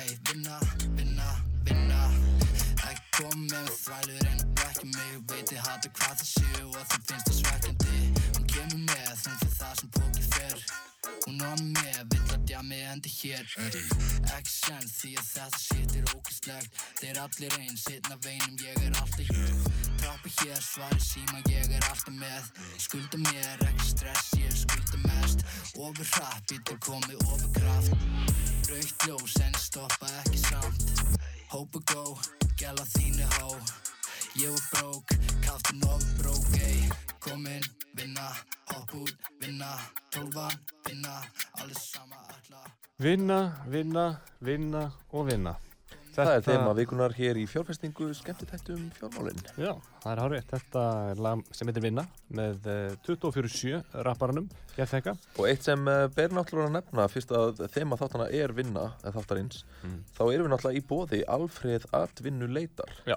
Ey, vinna, vinna, vinna Ekki kom með þvælur en að brekja mig Veit ég hata hvað það séu og það finnst það svekkjandi Hún kemur með, hún fyrir það sem póki fer Hún on með, vill að djami endi hér Ekki allir eins, hitna veinum, ég er alltaf hér. Trappi hér, svari síma, ég er alltaf með. Skulda mér, ekki stress, ég skulda mest. Ofur hratt, býtur komið ofur kraft. Raukt ljós en stoppa ekki samt. Hópa gó, gæla þínu hó. Ég var brók, kaftin ofur brók, ey. Kom inn, vinna, hopp út, vinna. Tólfan, vinna, allir sama alla. Vinna, vinna, vinna og vinna Það er þema vikunar hér í fjárfestingu skemmtitættum fjármálinn. Já, það er hárið. Þetta er lag sem heitir Vinna með uh, 24-7 rapparanum, ég þekka. Og eitt sem uh, ber náttúrulega að nefna fyrst að þema þáttana er vinna, þáttarins, Mm. þá erum við náttúrulega í bóði Alfreð Atvinnu leitar. Já.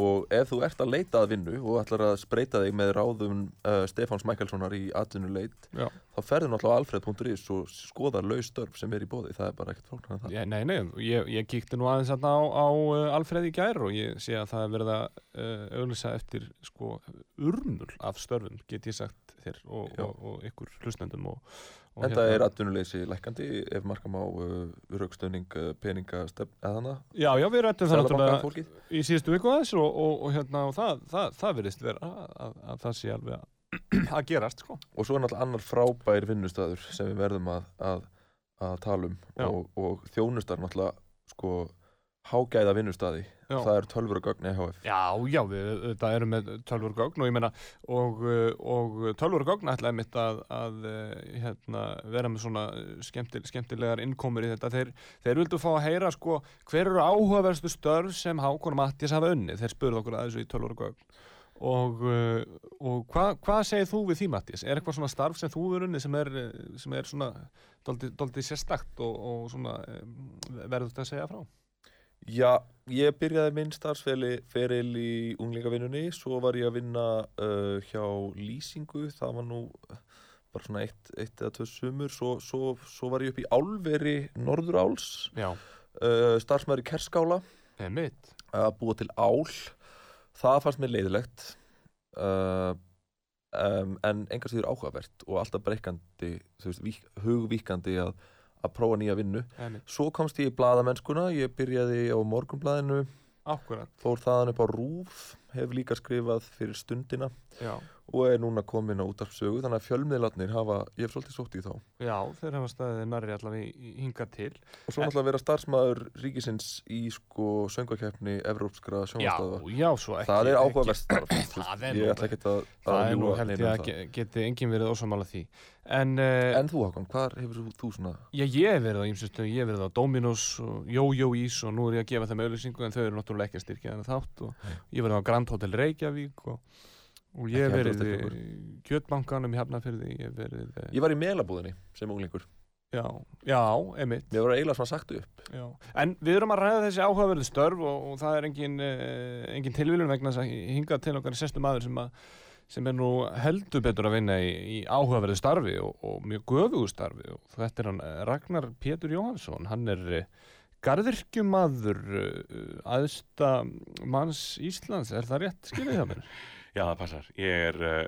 Og ef þú ert að leita að vinnu og ætlar að spreita þig með ráðum uh, Stefáns Mækelssonar í atvinnuleit þá ferðu náttúrulega alfred.is og skoðar laustörf sem er í bóði, það er bara ekkert flóknar en það. Ég, nei, nei, ég, ég kíkti nú aðeins þarna á, á uh, Alfreð í gær og ég sé að það er verið að uh, auglýsa eftir sko urmul af störfum, get ég sagt þér og, Já. og, og ykkur hlustendum og, og En það er atvinnuleysi lækandi ef markam á uh, raukstöning uh, peningastefn eða hana? Já, já, við rættum það náttúrulega í síðustu viku aðeins og, og, og, hérna, og það, það, það verðist vera að, að, að það sé alveg að, gerast sko. og svo er náttúrulega annar frábær vinnustæður sem við verðum að, að, að tala um og, og þjónustar náttúrulega sko hágæða vinnustæði Já. það er tölfur og gögn EHF Já, já, við þetta erum með tölvur gögn og ég meina og, og tölvur gögn ætlaði mitt að, að uh, hérna, vera með svona skemmtil, skemmtilegar innkomur í þetta. Þeir, þeir vildu fá að heyra sko hver eru áhugaverstu störf sem Hákon og Mattias hafa unni. Þeir spurðu okkur að þessu í tölvur gögn. Og, og hvað hva segir þú við því Mattias? Er eitthvað svona starf sem þú er unni sem er, sem er svona doldið sérstakt og, og svona um, verður þetta að segja frá? Já, ég byrjaði minn starfsferil í unglingavinnunni svo var ég að vinna uh, hjá lýsingu, það var nú bara svona eitt, eitt eða tvö sumur svo, svo, svo var ég upp í álveri Norðuráls uh, starfsmæður í Kerskála. Að búa til ál. Það fannst mér leiðilegt uh, um, en engar síður áhugavert og alltaf breykandi hugvíkandi að, að prófa nýja vinnu emitt. svo komst ég í bladamennskuna ég byrjaði á morgunblaðinu Akkurat, fór þaðan upp á Rúf hef líka skrifað fyrir stundina já. Og er núna komin á útarpsögu þannig að fjölmiðlarnir hafa, ég hef svolítið sótt í þá Já, þeir hafa staðið nærri allavega hinga til. og svo náttúrulega vera starfsmæður ríkisins í sko söngakeppni evrópskra Já, sjónvarstöða já, svo ekki. það er starf Það er ég nú- að, Það að er nú held neinum ég um að ge- geti enginn verið ósamála því. En, uh, en þú Hákon, hvar hefur þú, svona já, ég hef verið á ýmsustu, ég hef verið á Dominos og Jójó Ís og nú er ég að gefa þeim auðlýsingu en þau eru náttúrulega ekki að styrkja þennan þátt og ég hef verið á Grand Hotel Reykjavík og, og ég hef verið í Kjötbankanum í Hafnarfirði, ég verið, uh, ég var í meðlabúðinni sem unglingur já, já, emitt. mér var eiginlega svona sagt upp Já. En við erum að ræða þessi áhugaverðu störf og, og það er engin, uh, engin tilvílun vegna þess að hingað til okkar er sestu maður sem, að, sem er nú heldur betur að vinna í, í áhugaverðu starfi og, og mjög göfugu starfi og þetta er hann eh, Ragnar Pétur Jóhansson, hann er garðirkjumadur uh, aðsta manns Íslands, er það rétt skilðið hjá mér? Já, það passar. Ég er uh,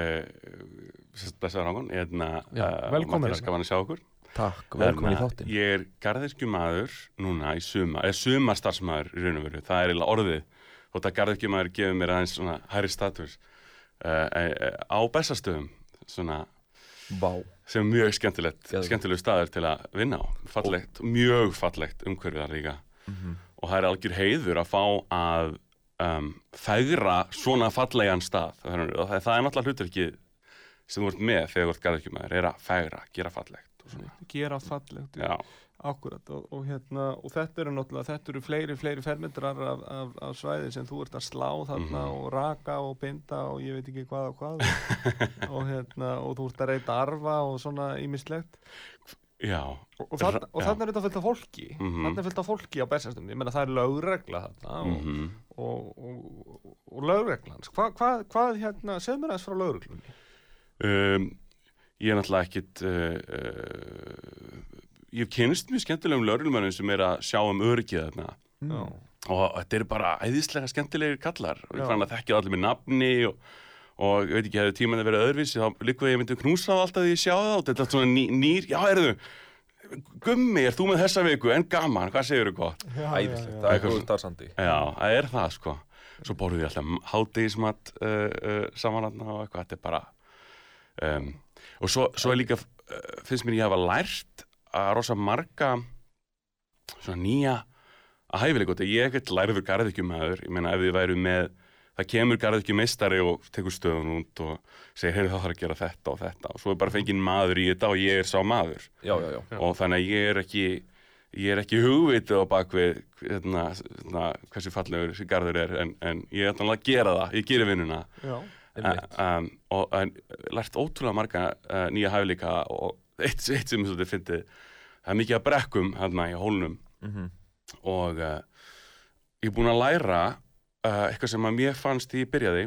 uh, blessaður Rákon, ég er Já, velkominn, Mattias, gaman að sjá okkur. takk, velkomin í Hérna, þáttin Ég er garðirkjumadur núna í suma, eða sumarstarfsmaður í raun og veru, það er eiginlega orðið. Þótt að garðirkjumaður gefur mér aðeins svona hærri status uh, uh, á bestastöðum, svona Vá, sem er mjög skemmtilegt, skemmtilegu staður til að vinna á. Fallegt, mjög fallegt umhverfið þar líka. Mhm. Og það er algjör heiður að fá að um, fegra svona fallegan stað. Það er, það, er náttúrulega hluturkið sem þú ert með þegar þú ert garðekjumæður, er að fegra, gera fallegt. Gera fallegt, Já, Akkurat og, og, hérna, og þetta eru náttúrulega, þetta eru fleiri, fleiri fermetrar af, af, af svæði sem þú ert að slá þarna Mhm. og raka og binda og ég veit ekki hvað og hvað og, hérna, og þú ert að reyta arfa og svona ímislegt já, og, þarna, Já. þarna er þetta fullt af fólki Mhm. þarna er fullt af fólki á bestastum ég meina það er lögregla þarna og, mm og, og, og lögreglans hvað hva, hva, hérna, segð mér aðeins frá lögreglunni. Um, ég er náttúrulega ekkit, uh, uh, ég hef kynst mjög skemmtilegum laurulmönnum sem er að sjá um öryggið þarna. Já. og þetta eru bara æðislega skemmtilegir kallar. Og ég fann að þekkja allir með nafni og, og ég veit ekki, hefur tíman að vera öðruvísi þá líka að ég myndi knúsa það alltaf því ég sjá það og þetta er svona ný, nýr, já, erðu Gummi, er þú með þessa viku, en gaman, hvað segir þú gott? æðislegt, það er góður starfsandi. Já, það er það, sko. Svo borðum við alltaf hádegismat uh, uh, saman þarna og eitthvað, þetta er bara um, og svo, svo er líka uh, finnst mér ég hafa lært að rosa marga svona nýja að hæfileika og ég er ekkert lærður garðekjumæður ég meina ef þið væru með það kemur garðekjumeistari og tekur stöðun út og segir, heyrðu það þarf að gera þetta og þetta. Og svo er bara fenginn maður í þetta og ég er sá maður. Já, já, já, og þannig að ég er ekki ég er ekki hugvitið á bakvið hérna, hérna, hversu fallegur þessi garður er en, en ég er þannig að gera það ég gerir vinnuna. Um, og en, lært ótrúlega marga uh, nýja hæfileika og eitt, eitt sem ég fyndi það er mikið að brekkum hérna í hólnum. Mhm. og uh, ég er búinn að læra uh, eitthvað sem að mér fannst því ég byrjaði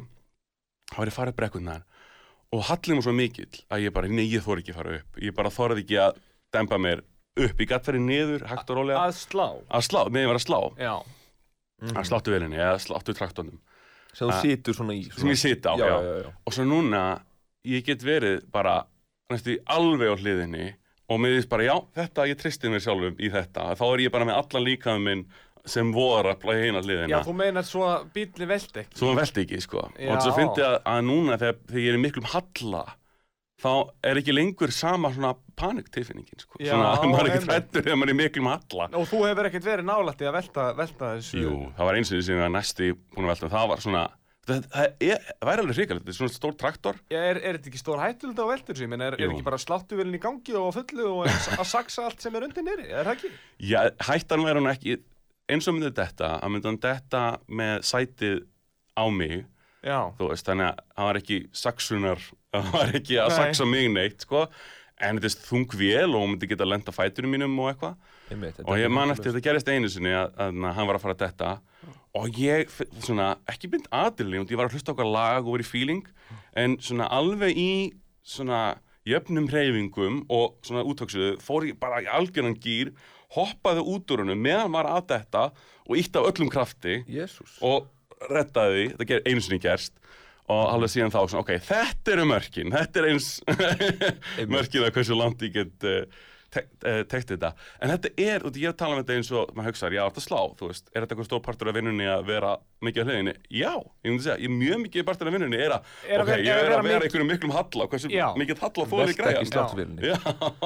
þá var ég farið brekkunnar og hallið mér svo mikill að ég bara, nei ég þóri ekki að fara upp. Ég bara þorði ekki að dempa mér upp. Ég gætt farið niður, hægt og rólega. Að slá. að slá, meðan ég var að slá. Já. að sláttu velinni eða sláttu traktornum. Sem þú Ah. situr svona í sem ég sita á, já, já, já, já. og svo núna ég get verið bara næstu alveg á hliðinni og þýst bara já, þetta, ég tristi mér sjálfum í þetta. Þá er ég bara með allan líkaðum minn sem voru að hina Já, hliðina þú meinar svo að bílni veldi ekki. svo velti ekki, sko. Já. og svo fyndi að, að núna þegar, þegar ég er miklum halla þá er ekki lengur sama svona paniktilfinningin, sko. Já, svona, maður er ekki hrættur þegar maður er miklum halla. Og þú hefur ekkert verið nálægt í að velta, velta þessu. Jú, það var eins og því sem ég var næstu búin að velta. Það var svona, það, það er, væri alveg hrikalegt, þetta er svona stór traktor. Já, er, er þetta ekki stór hættulegt á veldur sem, en er, er ekki bara sláttuvelin í gangi og fullu og að að saksa allt sem er undir nýri, er það ekki? Já, hættan verður hann ekki eins og myndi þetta, að myndi hann detta með sætið á mig Já, þú veist, þannig að hann var ekki saksunar, hann var ekki að Nei. saksa mig neitt, sko. En þetta er þung vél og hún myndi geta lenda fæturum mínum og eitthvað. Og ég man eftir, þetta gerist einu sinni að, að, að hann var að fara að detta. Og ég, svona, ekki mynd aðilni og ég var að hlusta okkar lag og verið feeling en svona alveg í svona jöfnum hreyfingum og svona útöksuðu fór ég bara í algjöran gýr hoppaði út úr hennu meðan var að detta og ítti af öllum krafti Jésús og rettaði þetta ger einu sinni gerst. Og alveg síðan þá svona, ok, þetta eru mörkin. Þetta er eins mörkin að hversu ég get uh, te uh, tekt þetta, en þetta er og ég er að tala um þetta eins og maður hugsaður, já, þetta slá þú veist, er þetta eitthvað stór partur af vinnunni að vera mikið á hliðinni? Já, ég myndi segja, ég mjög mikið partur af vinnunni er að, Er að ok, vera- ég er að er vera að einhverjum miklum halla, hversu Já. mikið í Velta græjan ekki sláttuvélinni. Já,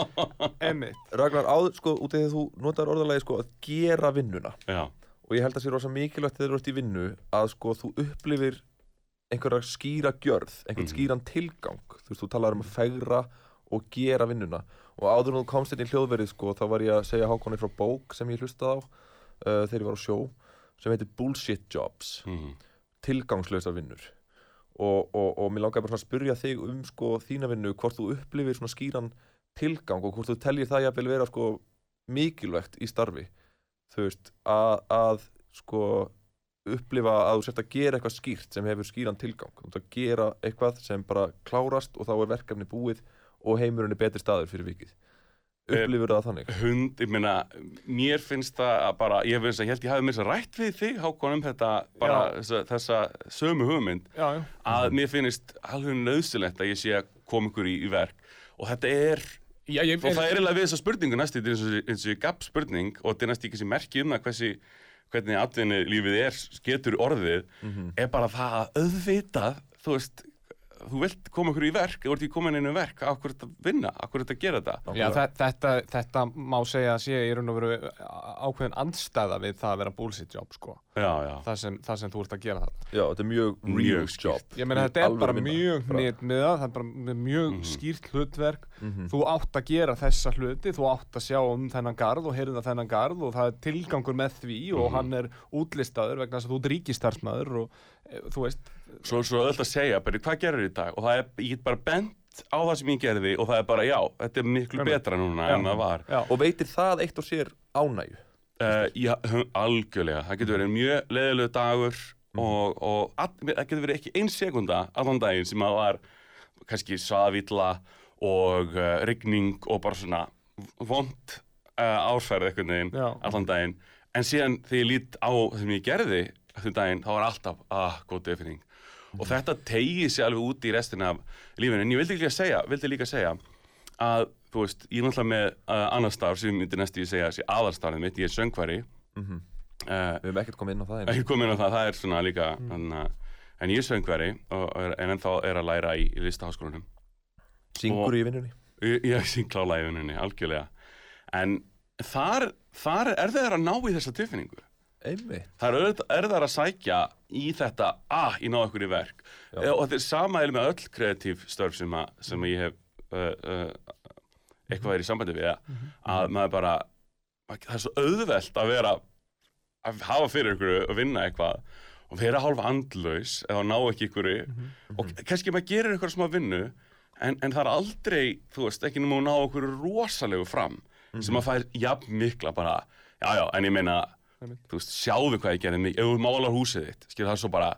emmitt. Ragnar, áður, sko, út af því að þú notar orðalagi sko, að gera vinnuna já, og ég held að sé rosa mikilvægt þegar þú ert í vinnu að sko þú upplifir einhverja skýra gjörð, einhvern Mhm. skýran tilgang þú veist, þú talar um að fegra og gera vinnuna. Og áður en þú komst inn í hljóðverið sko, þá var ég að segja hákonni frá bók sem ég hlustaði á uh, þegar ég var á sjó sem heitir Bullshit Jobs. Mm. tilgangslösa vinnur. Og, og, og mér langaði bara svona að spyrja þig um sko þína vinnu, hvort þú upplifir svona skýran tilgang og hvort þú teljir það jafnvel vera sko mikilvægt í starfi. Þú veist, að, að sko upplifa að þú sért að gera eitthvað skýrt sem hefur skýran tilgang. Þú ert að gera eitthvað sem bara klárast og þá er verkefni búið og heimurinn er betri staður fyrir vikið Eh, upplifur það þannig hund, ég meina, mér finnst það að bara, ég finnst að ég held ég hafi mér að rætt við þig, Hákon, um þetta, bara þessa, þessa sömu hugmynd, Já, já. að mér finnst alveg nöðsilegt að ég sé að koma ykkur í, í verk og þetta er, Já, ég, og það er eiginlega við þessa spurningu næst, þetta er eins og, eins og ég gaf spurning og þetta er næst ekki sem merki um það hversi, hvernig atvinni lífið er, getur orðið, Mhm. er bara það að auðvitað, þú veist, þú vilt koma ykkur í verk, þú ert ekki komin inn í verk, akkur þetta vinna, akkur þetta gera þetta. Já, þe- þetta, þetta má segja að sé í raun og veru ákveðin andstæða við það að vera bullshit job, sko. Já, já. Það sem, það sem þú ert að gera það. já, þetta er mjög real job Ég meina, þetta er bara vinna. mjög hnit með það, það er bara með mjög Mhm. skýrt hlutverk. Mhm. Þú átt að gera þessa hluti, þú átt að sjá um þennan garð og heyrða þennan garð og það er tilgangur með því og Mhm. hann er útlistaður vegna þess að þú ert ríkistarsmaður og e, þú veist, svo, svo öll að segja, bara, hvað gerir í dag? Og það er, ég get bara bent á það sem ég gerði og það er bara, já, þetta er miklu Einmitt. betra núna Já. en það var. Já, og veitir það eitt og sér ánægju? Uh, já, hu- algjörlega, það getur verið mjög leðilegu dagur og, og all, það getur verið ekki ein sekunda allan daginn sem að var kannski svaðvilla og uh, rigning og bara svona vond uh, ásferð einhvern veginn já, allan daginn. En síðan þegar ég lít á það sem ég gerði eftir daginn, þá var alltaf, ah, góð definning og þetta tegið sér alveg út í restina af lífinu, en ég vildi líka segja vildi líka segja að þú veist, ég er náttúrulega með uh, annar starf sem ég myndi næstu ég segja sé aðalstarfið mitt, ég er söngvari. Mhm. uh, Við höfum ekkert komið inn á það einu. ekki komin á það, það er svona líka en, uh, en ég er söngvari og, en ennþá er að læra í, í listaháskólanum. Syngur og- í vinnunni? Ég, ég syng klála í vinnunni, algjörlega. En þar, þar er það að ná í þessa tilfinningu Einmitt. Það er er það að sækja í þetta að ég ná okkur í verk. Já. Eh, og þetta er sama eða með öll kreatív störf sem, að, sem ég hef uh, uh, eitthvað er í sambandi við að, að maður bara það er svo auðvelt að vera að hafa fyrir ykkur og vinna eitthvað og vera hálf andlaus eða ná ekki ykkur og kannski maður gerir ykkur smá vinnu en, en það er aldrei, þú veist, ekki að ná okkur rosalegu fram sem að fær jafn mikla bara, já já, en ég meina. Þú veist, sjáðu hvað ég gerði mig ef þú málar húsið þitt, skil það er svo bara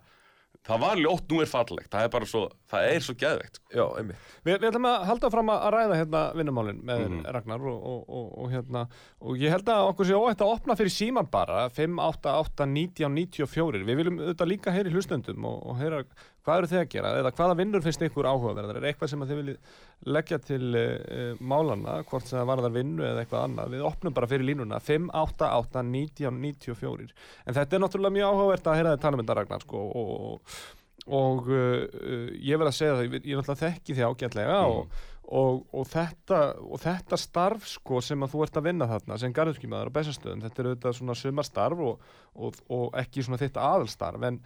það var ljótt, nú er fallegt það er bara svo, það er svo geðveikt sko. Já, einmitt. Við, við ætlum að halda fram að ræða hérna vinnumálin með Mhm. Ragnar og, og, og, og hérna og ég held að okkur sé óætt að opna fyrir síman bara 588 19 94 við viljum auðvitað líka heyri hlustendum og, og heyra hvað eru þið að gera? Eða hvaða vinnur finnst ykkur áhugaverðar? Er eitthvað sem þið viljið leggja til uh, málana hvort sem það varðar vinnu eða eitthvað annað? Við opnum bara fyrir línuna 588 19 94 en þetta er náttúrulega mjög áhugavert að heyra þið tala um þetta Ragnar sko og, og og uh, ég verð að segja það, ég, ég náttúrulega þekki því ágætlega og, og, og, þetta, og þetta starf sko sem að þú ert að vinna þarna sem garðurskímaður á bestastöðum, þetta er auðvitað svona sumarstarf og, og, ekki svona þitt aðalstarf en,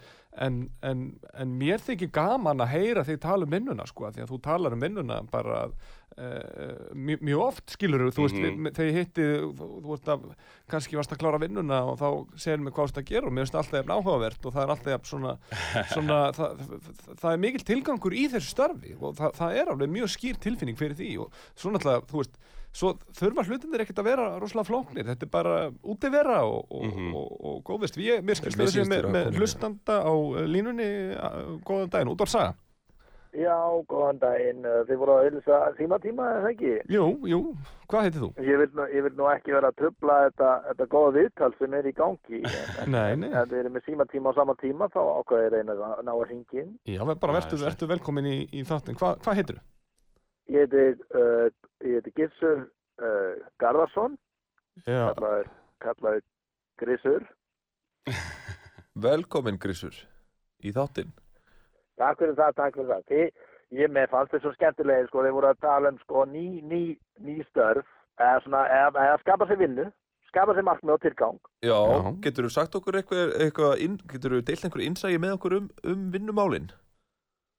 en, en, en mér þykir gaman að heyra þig tala um vinnuna sko því að þú talar um vinnuna bara uh, mjög, mjög oft skilur þú veist, Mhm. við, þegar ég hitti þú, veist að kannski varst að klára vinnuna og þá segir mér hvað þú ert að gera og mér finnst alltaf jafn áhugavert og það er alltaf svona, svona það, það, er mikil tilgangur í þessu starfi og það, það er alveg mjög skýr tilfinning fyrir því og svo náttúrulega, þú veist svo þurfa hlutinir ekkert að vera rosalega flóknir þetta er bara útivera og, og, Mhm. og, og, og góðvist ég, mér skilst þessi með, að með hlustanda á eh, línunni eh, góðan daginn, út á saga Já, góðan daginn. Uh, Þið voru að auðvisa símatíma, eða það ekki? Jú, jú, hvað heitir þú? Ég vil, nú- ég vil nú ekki vera að trubla þetta, þetta góða viðtal sem er í gangi. En, Nei, nei. en þið eru með símatíma á sama tíma, þá ákvæði ég reyna að ná að hringja inn. Já, bara vertu velkomin í, í þáttin Hva, hvað heitir þú? Ég heiti, uh, ég heiti Gissur uh, Garðarsson, Já, kallaður, kallaður Grissur. Velkomin, Grísur, í þáttinn. Takk fyrir það, takk fyrir það. Þið, ég með fannst þið svo skemmtilegir, sko, þeir voru að tala um, sko, ný, ný, ný störf, eða svona, eða, eða skapa sér vinnu, skapa sér markmið og tilgang. Já, Já. getur þú sagt okkur eitthvað, eitthvað inn, getur þú deilt einhver innsægi með okkur um, um vinnumálin?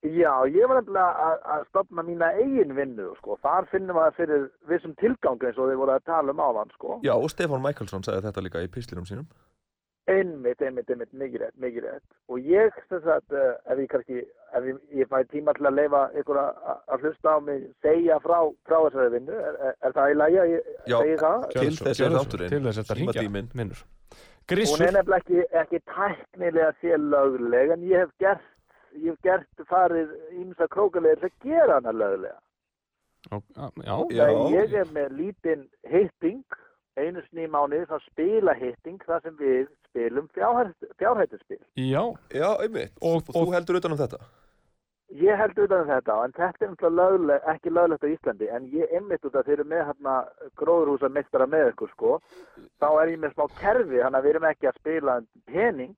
Já, ég var nefnilega að, að stopna mína eigin vinnu, sko. Þar finnum við fyrir vissum tilgang eins og þið voru að tala um áðan, sko. Já, og Stefán Michaelsson sagði þetta líka í pislinum sínum. Einmitt, einmitt, einmitt, mikið rétt, mikið rétt. Og ég, þess að, uh, ef ég kannski, ef ég, ég fæ tíma til að leifa ykkur að, hlusta á mig, segja frá, frá þessari vinnu, er, er, er það í lagi að ég Já. segi það? Til Gjörðu svo, þess er þátturinn, Til þess að ringja símatíminn. vinnur Hún Grissur, er nefnilega ekki, ekki tæknilega sé lögleg, en ég hef gert, ég hef gert farið ímsa krókulegir sem gera hana löglega. já, já, Já. Nei, ég er með lítinn hitting, einu sinni í mánuði, þá spila hitting, þar sem við spilum fjárhættuspil. já, Já, einmitt. Og- Og, þú heldur utan um þetta? Ég held utan um þetta, en þetta er náttúrulega lögleg, ekki löglegt á Íslandi, en ég einmitt út að þeir eru með hérna gróðurhúsa meistara með ykkur, sko, þá er ég með smá kerfi, þannig að við erum ekki að spila um pening,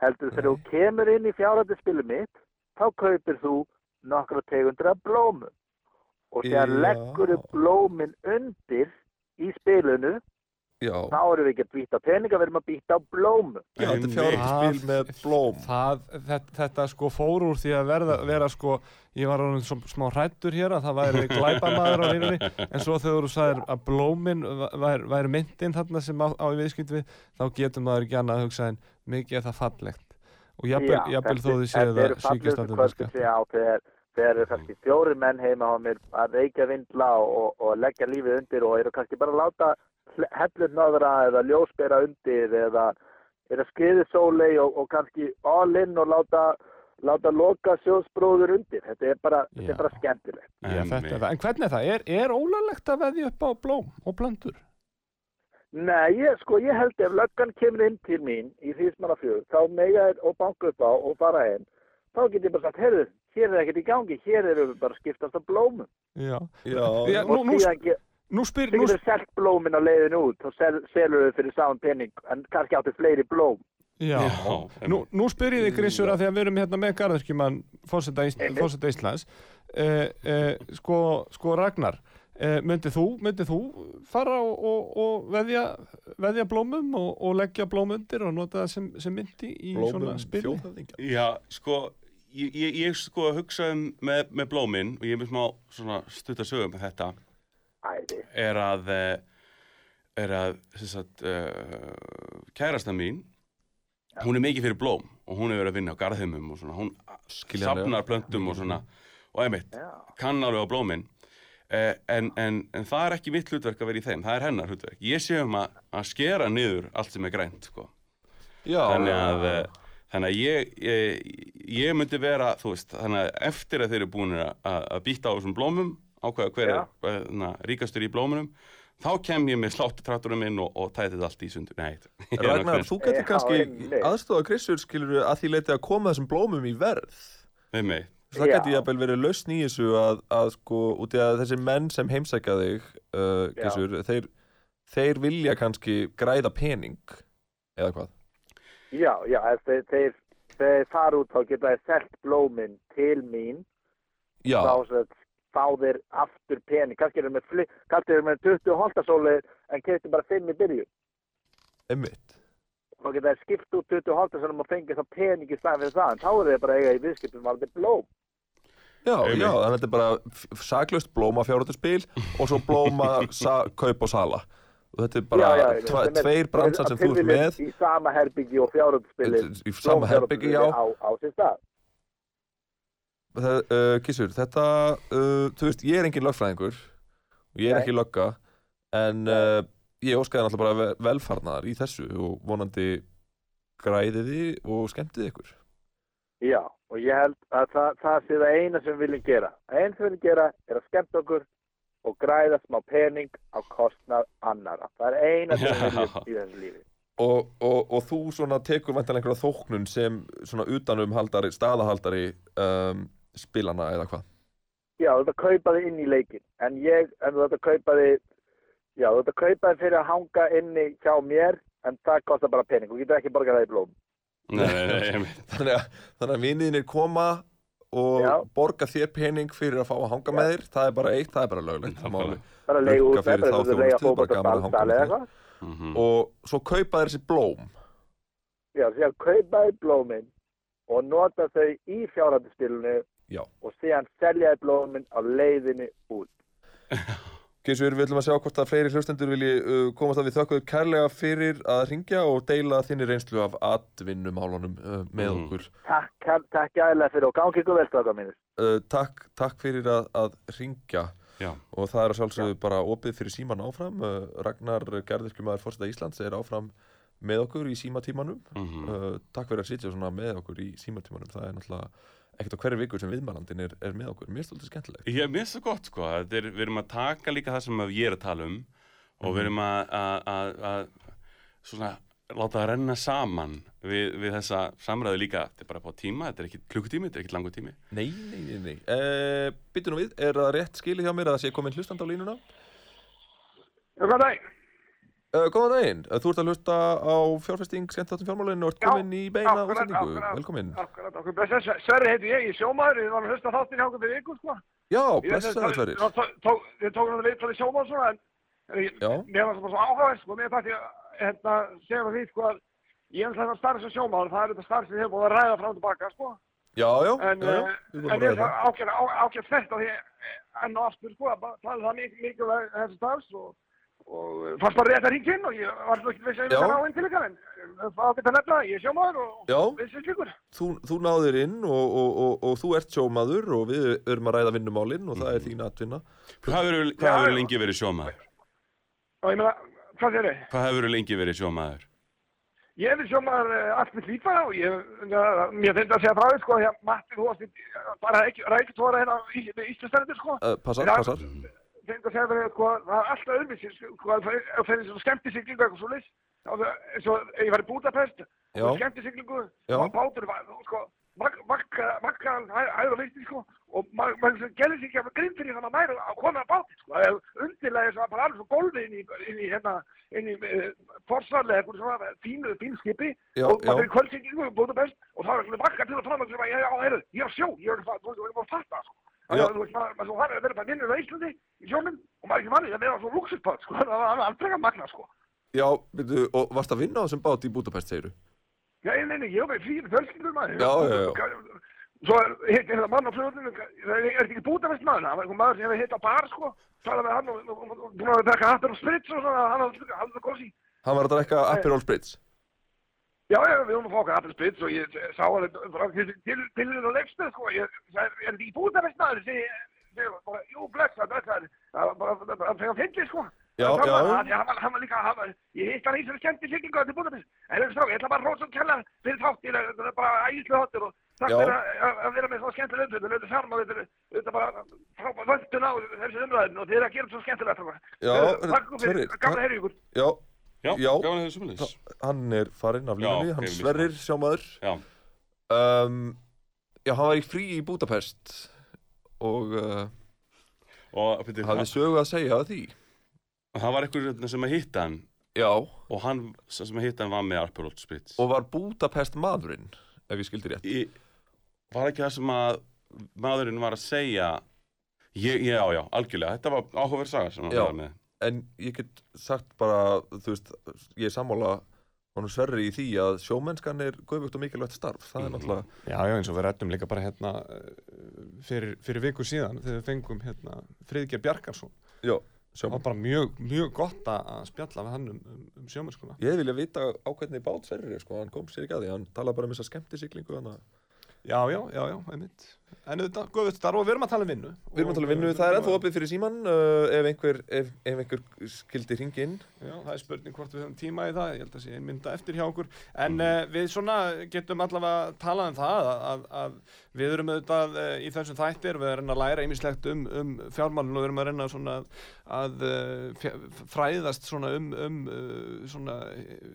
heldur þegar þú kemur inn í fjárhættuspilu mitt, þá kaupir þú nokkra tegundur af blómum og þegar leggur þú blómin undir í spilinu, Já. þá erum við ekki að býta peninga, við erum að býta á blómum. Já, þetta er Einmitt. fjárhættuspil með blóm. það, þetta, þetta sko fór úr því að verða, vera sko ég var orðin svo, smá hrættur hér að það væri glæpamaður á línunni en svo þegar þú sagðir að blómin væri, væri myndin þarna sem á, á í viðskipt við þá getur maður ekki annað að hugsa en mikið er það fallegt og jafnvel, þó þið séu það síkist að þetta skatt Þegar eru kannski fjóri menn heima á mér að reykja vindla og, og leggja lífið undir og eru kannski bara að láta hellurnöðra eða ljósbera undir eða eru að skriði sólei og, og kannski all in og láta, láta loka sjóðsbróður undir. Þetta er bara, þetta er bara skemmtilegt. Já, þetta er. En hvernig er það? Er, er ólöglegt að veðja upp á blóm og plöntur? Nei, ég, sko, ég held ef löggan kemur inn til mín í Hrísmannafjöð, þá mega þeir og banka upp á og fara heim, þá get ég bara sagt, heyrðu, hér er ekkert í gangi, hér eru við bara skiptast á blómum. Já. Já, Já, nú, nú, nú spyr, Þú nú, getur selt blómin á leiðinu út og sel, selur þau fyrir saman penning en kannski áttu fleiri blóm. já. Já, Nú, nú spyr ég þig Grissur að því að við erum hérna með garðurkjumann fórseta Íslands uh, uh, sko, sko Ragnar uh, myndið þú, myndið þú fara og, og, og veðja, veðja blómum og, og leggja blóm undir og nota það sem, sem myndi í blómum svona þjóðhöfðingja. Já, sko, ég, ég, ég sko hugsa um með, með blómin og ég er með smá svona stutta sögum með þetta Æði. er að eh, er að sem sagt, uh, kærasta mín hún er mikið fyrir blóm og hún hefur verið að vinna á garðheimum og svona, hún Skiljanlega. safnar plöntum og svona og einmitt, Já. kann alveg á blómin Eh, en, en, en það er ekki mitt hlutverk að vera í þeim, það er hennar hlutverk. Ég sé um að, að skera niður allt sem er grænt, sko. Já, þannig að, já. Þannig að ég, ég, ég myndi vera, þú veist, þannig að eftir að þeir eru búin að, að býta á þessum blómum, ákveða hver Já. er na, ríkastur í blómunum, þá kem ég með sláttutraktorum minn og, og tæti þetta allt í sundur. Nei, ég Ragnar, þú getur kannski einmitt. aðstofa Krissur skilur að því leiti að koma þessum blómum í verð Með mig. það Já. geti jafnvel verið lausn í þessu að, að sko, út í að þessi menn sem heimsækja þig uh, Já. Krissur, þeir, þeir vilja kannski græða pening eða hvað Já, já, ef þeir, þeir, þeir fara út þá geta þeir selt blómin til mín. Já, þá fá þeir aftur pening. Kannski er þeir með, fli- kannski er þeir með 20 holtasóli en kefti bara 5 í byrju einmitt. Þá geta þeir skipt út 20 holtasólum og fengið þá pening í staðan fyrir það en þá er þeir bara að eiga í viðskiptum varði blóm. Já, Einmitt. já, þannig að þetta er bara saklaust blóma fjárhættuspil og svo blóma kaup og sala og þetta er bara Já, já, þetta er- tveir bransar sem þú ert með í sama herbyggi og fjárhundsspili í sama herbyggi, já á, á Það, uh, Gissur, þetta, uh, þú veist, ég er engin lögfræðingur og ég er Nei. ekki lögga en uh, ég óskaði náttúrulega bara ve- velfarnaðar í þessu og vonandi græðiði og skemmtiði ykkur. Já, og ég held að það, það sé það eina sem við viljum gera. Eina sem við viljum gera er að skemmta okkur og græða smá pening á kostnað annara. Það er eina sem við viljum í þessu lífi. Og, og, og þú svona tekur vantanlega einhverja þóknun sem svona utanumhaldari, staðahaldari um, spilana eða hvað? Já, þú ert að kaupa þig inn í leikin. En ég, en þú ert að kaupa þig, já, þú ert að kaupa þig fyrir að hanga inni hjá mér, en það kostar bara pening. Þú getur ekki borgað það í blóm. Nei, nei, nei. Þannig að, að viniðinir koma og Já. borga þér pening fyrir að fá að hanga með þér, það er bara eitt, það er bara löglegt. Það má. Bara Rukka út fyrir þá þjónustu, bara gaman að hanga með þér. eitthvað. Mhm. Og svo kaupa þér þessi blóm. Já, síðan kaupa þig blómin og nota þau í fjárhættuspilinu Já. og síðan selja þig blómin á leiðinni út. Gissur, við ætlum að sjá hvort að fleiri hlustendur vilji uh, komast að við þökkuðu kærlega fyrir að ringja og deila þinni reynslu af atvinnumálunum uh, með Mhm. okkur. Takk, takk, aðeinslega fyrir og gangi ykkur vel strákar mínir. Uh, takk, takk fyrir að, að ringja Já. og það er að sjálfsögðu bara opið fyrir síman áfram. Uh, Ragnar Gerðirkjumæður fórseta Íslands er áfram með okkur í símatímanum. Mhm. Uh, takk fyrir að sitja með okkur í símatímanum. Það er náttúrulega ekkert á hverju vikur sem viðmælandin er, er með okkur. Mér finnst þetta skemmtilegt. Ég finnst það gott sko, þetta er, við erum að taka líka það sem ég er að tala um og við erum að, að, að, að svona, láta það renna saman við, við þessa samræðu líka, þetta er bara på tíma, þetta er ekki klukkutími, þetta er ekki langur tími. Nei, nei, nei, nei. Uh, Byttu nú við, er það rétt skilið hjá mér að það sé komin hlustand á línuna? Já, hvað dag? Uh, góðan daginn, uh, þú ert að hlusta á fjárfesting skemmtáttum fjármálinu og ert komin í beina útsendingu. Velkomin. Sverri heiti ég, ég er sjómaður, ég var að hlusta þáttin hjá okkur fyrir ykkur, sko. Já, Ég- blessaður Sverrir. Ég tó- tó- Ég tók hann að viðtala í sjómaður svona, en en mér var svona svo áhugaverð, sko, mér þætti að, hérna, segja það því, sko, að ég er að starfa sem sjómaður, það er þetta starf sem ég hef búið að ræða fram og tilbaka, sko. Já, já, En, já, já, eh, við en ég er það. ágætt þetta eh, enn og aftur, sko, að tala það mikilvæg og og fannst bara rétt að ringa inn og ég var svo ekki viss að ég Já. var á inn til ykkar en eh, það ágætt að nefna, ég er sjómaður og Já. við sem slíkur. Þú, þú náðir inn og, og, og, og þú ert sjómaður og við erum að ræða vinnumálinn og það er þín atvinna. Hvað hefur Já, já. lengi verið sjómaður? Og ég meina, hvað þér er? Hvað hefur lengi verið sjómaður? Ég hef sjómaður uh, allt mitt lífa og ég, mér finnst að segja frá því, sko, því að Matti, þú varst í, bara ekki, rækjutóra hérna í, í Íslandsstændir, sko. Uh, passar, Já. passar. Finnst að segja fyrir, sko, það er alltaf sko, að það er svona skemmtisiglingu eitthvað svo leys. Eins og ég var í Budapest, Já. og bátur var, sko, vakka, hæður og visti, sko, og maður ma gerði sér ekki að grinn fyrir þannig að maður að koma að báti, sko, eða undirlega þess að bara alveg svo gólfi inn í, inn í, hérna, inn í uh, forsvarlega eitthvað svona fínu, fínu skipi, Já, og maður fyrir kvöldsiglingu í Budapest, og það var svona vakka til að fram er á sjó, ég er að, sko. Maður, maður, maður, maður, maður vinnur á Íslandi í sjónum og maður er ekki mannið að vera svo luxuspöld, sko, það var alveg að magna, sko. Já, veitu, og varst að vinna á þessum bát í Budapest, segiru? Já, ég neina, ég var með fyrir fjölskyldur maður. Já, já, já. Svo hitt þetta mann á fljóðunum, það er ekki bútafest maður, það var einhver maður sem hefði hitt á bar, sko, talað með hann og- búin að drekka hattur og sprits og svona, hann hafði góðs í. Hann var að drekka Aperol Spritz. Já, já, við vorum að fá okkar hattur og ég sá frá til til og leifstöð, sko, ég sagði, er þetta maður, segi ég, Ég bara, jú, blessað, blessað. Það var bara, bara, það fyndi, sko. Já, Það já. Hann, hann, var- hann líka, hann ég hitt hann í þessari skemmti siglingu til Budapest. En það er strák, ég ætla bara að rosa um kella fyrir þátt, ég er bara ægislega þáttur og takk fyrir að, að- að vera með svona skemmtilega umfjöld, þetta er sarma, þetta er, þetta er bara frábæð völdun á þessu umræðinu og þið er að gera þetta svo skemmtilegt. strákar. Já, Já, Já, heyra sömuleiðis. Þa- Hann er farinn af línunni, hann Sverrir, sjámaður. Já. Um, já, hann var í frí í Budapest og uh, Og, byrju, hafði sögu að segja því. Það var einhver sem að hitta hann Já. og hann sem að hitta hann var með Aperol Spritz. Og var Budapest maðurinn, ef ég skildi rétt. Í, var ekki það sem að maðurinn var að segja ég, Já, já, algjörlega, þetta var áhugaverð saga sem hann var með. En ég get sagt bara, þú veist, ég er sammála honum Sverri í því að sjómennskan er göfugt og mikilvægt starf. Það er náttúrulega... Já, já, eins og við rættum líka bara hérna eh, fyrir, fyrir viku síðan þegar við fengum hérna Friðger Bjarkarsson. Já, Það var bara mjög, mjög gott að spjalla við hann um, um, um sjómennskuna. Ég viljað vita á hvernig bát Sverrir er, sko, hann kom sér ekki að því, hann talaði bara um þessa skemmtisiglingu hann Já, já, já, já, einmitt. En auðvitað, góðvitt starf og við erum að tala um vinnu. Við erum að tala um vinnu, það er ennþá opið fyrir síman uh, ef, einhver, ef, ef einhver skildi hringi inn. Já, það er spurning hvort við höfum tíma í það, ég held að sé ein mynda eftir hjá okkur. En uh, við svona getum allavega talað um það að, að, að við erum auðvitað uh, í þessum þættir, við erum að læra ýmislegt um, um fjármálun og við erum að reyna svona að uh, fræðast svona um, um uh, svona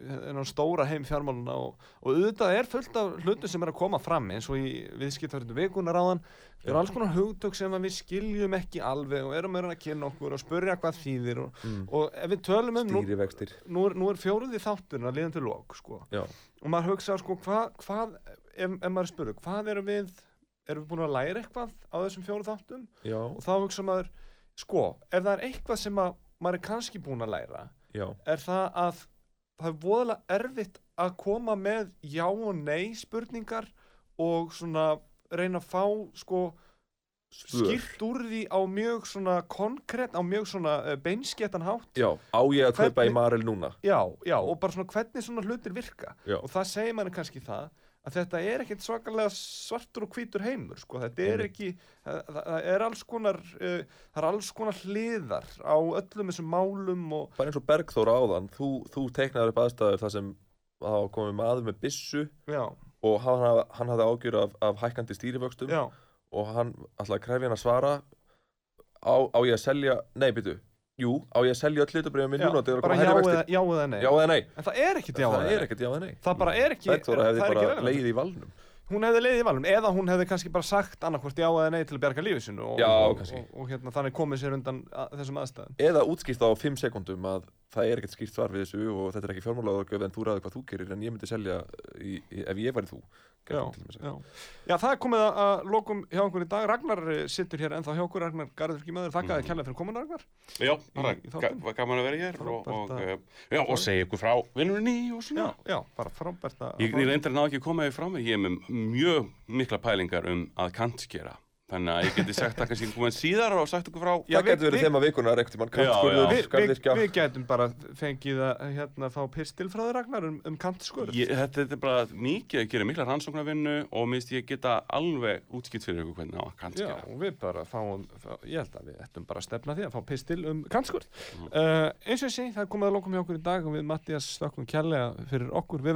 þennan stóra heim fjármáluna og, og auðvitað er fullt af hlutum sem er að koma fram eins og í viðskiptarhundu vikunar áðan. Það eru alls konar hugtök sem við skiljum ekki alveg og erum reyna að kynna okkur og spurja hvað þýðir og, Mm. og ef við tölum um nú, nú er, nú er fjóruði þátturinn að liðan til lók sko. Og maður hugsa sko hvað, hvað ef, ef maður spurur, hvað erum við erum við búin að læra eitthvað á þessum fjóru þáttum Já. og þá hugsa maður sko, ef það er eitthvað sem að maður er kannski búin að læra Já. er það að það er voðalega erfitt að koma með já og nei spurningar og svona reyna að fá sko skýrt úr því á mjög svona konkrétt, á mjög svona uh, beinskettan hátt Já, á ég að kaupa í Marel núna? Já, já, og bara svona hvernig svona hlutir virka Já. og það segir manni kannski það að þetta er ekkert svakalega svartur og hvítur heimur sko, þetta er ekki það, það er alls konar uh, það er alls konar hliðar á öllum þessum málum og Bara eins og Bergþóra áðan, þú, þú teiknaður upp aðstæður þar sem það var komið maður með byssu Já. Og hann, hann hafði ágjur af, af hækkandi stýrivöxtum Já. og hann ætlaði að krefja hann að svara á, á ég að selja, nei byrju, jú, á ég að selja öll hlutabriðum minn núna þegar hærri eða, vextir? já eða nei Já eða nei. En það er ekkert já Það eða er nei ekkert já eða nei. Það bara er ekki Bergþóra hefði það er ekki bara relevant. leið í valnum. Hún hefði leiðið í valnum eða hún hefði kannski bara sagt annarkvort já eða nei til að bjarga lífið sinu og, Já, og, og, og hérna þannig komið sér undan að, þessum aðstæðum Eða útskýrt á 5 sekundum að það er ekkert skýrt svar við þessu og þetta er ekki fjármálaðargjöf en þú ræður hvað þú gerir en ég myndi selja í, í, ef ég væri þú. Já, já. já, það er komið að- að lokum hjá okkur í dag Ragnar eh, situr hér ennþá hjá okkur Ragnar Garður ekki maður, þakka þér kærlega fyrir komin Ragnar Já, ga- var gaman að vera hér og, og, uh, já, og segja ykkur frá vinnunni og svona. Já, já, bara frábært að Ég, reyndar ná ekki að koma því frá mig, ég er með mjög mikla pælingar um að kantskera. Þannig að ég geti sagt það kannski komið síðar og sagt ykkur frá. Já, Það getur verið þema vikunar ekkert mann kantskurður, við, við, skarðvirkja. við gætum bara fengið að hérna, fá pistil frá þér Ragnar um, um kantskurð Ég, þetta, þetta er bara mikið að gera mikla rannsóknarvinnu og minnst ég geta alveg útskipt fyrir ykkur hvernig á að Já, kantskera. og við bara fáum, fá, ég held að við ættum bara að stefna því að fá pistil um kantskurð. Mhm. Uh, eins og ég sé, það er komið að lokum hjá okkur í dag og við Mattias stökkum kærlega fyrir okkur. Við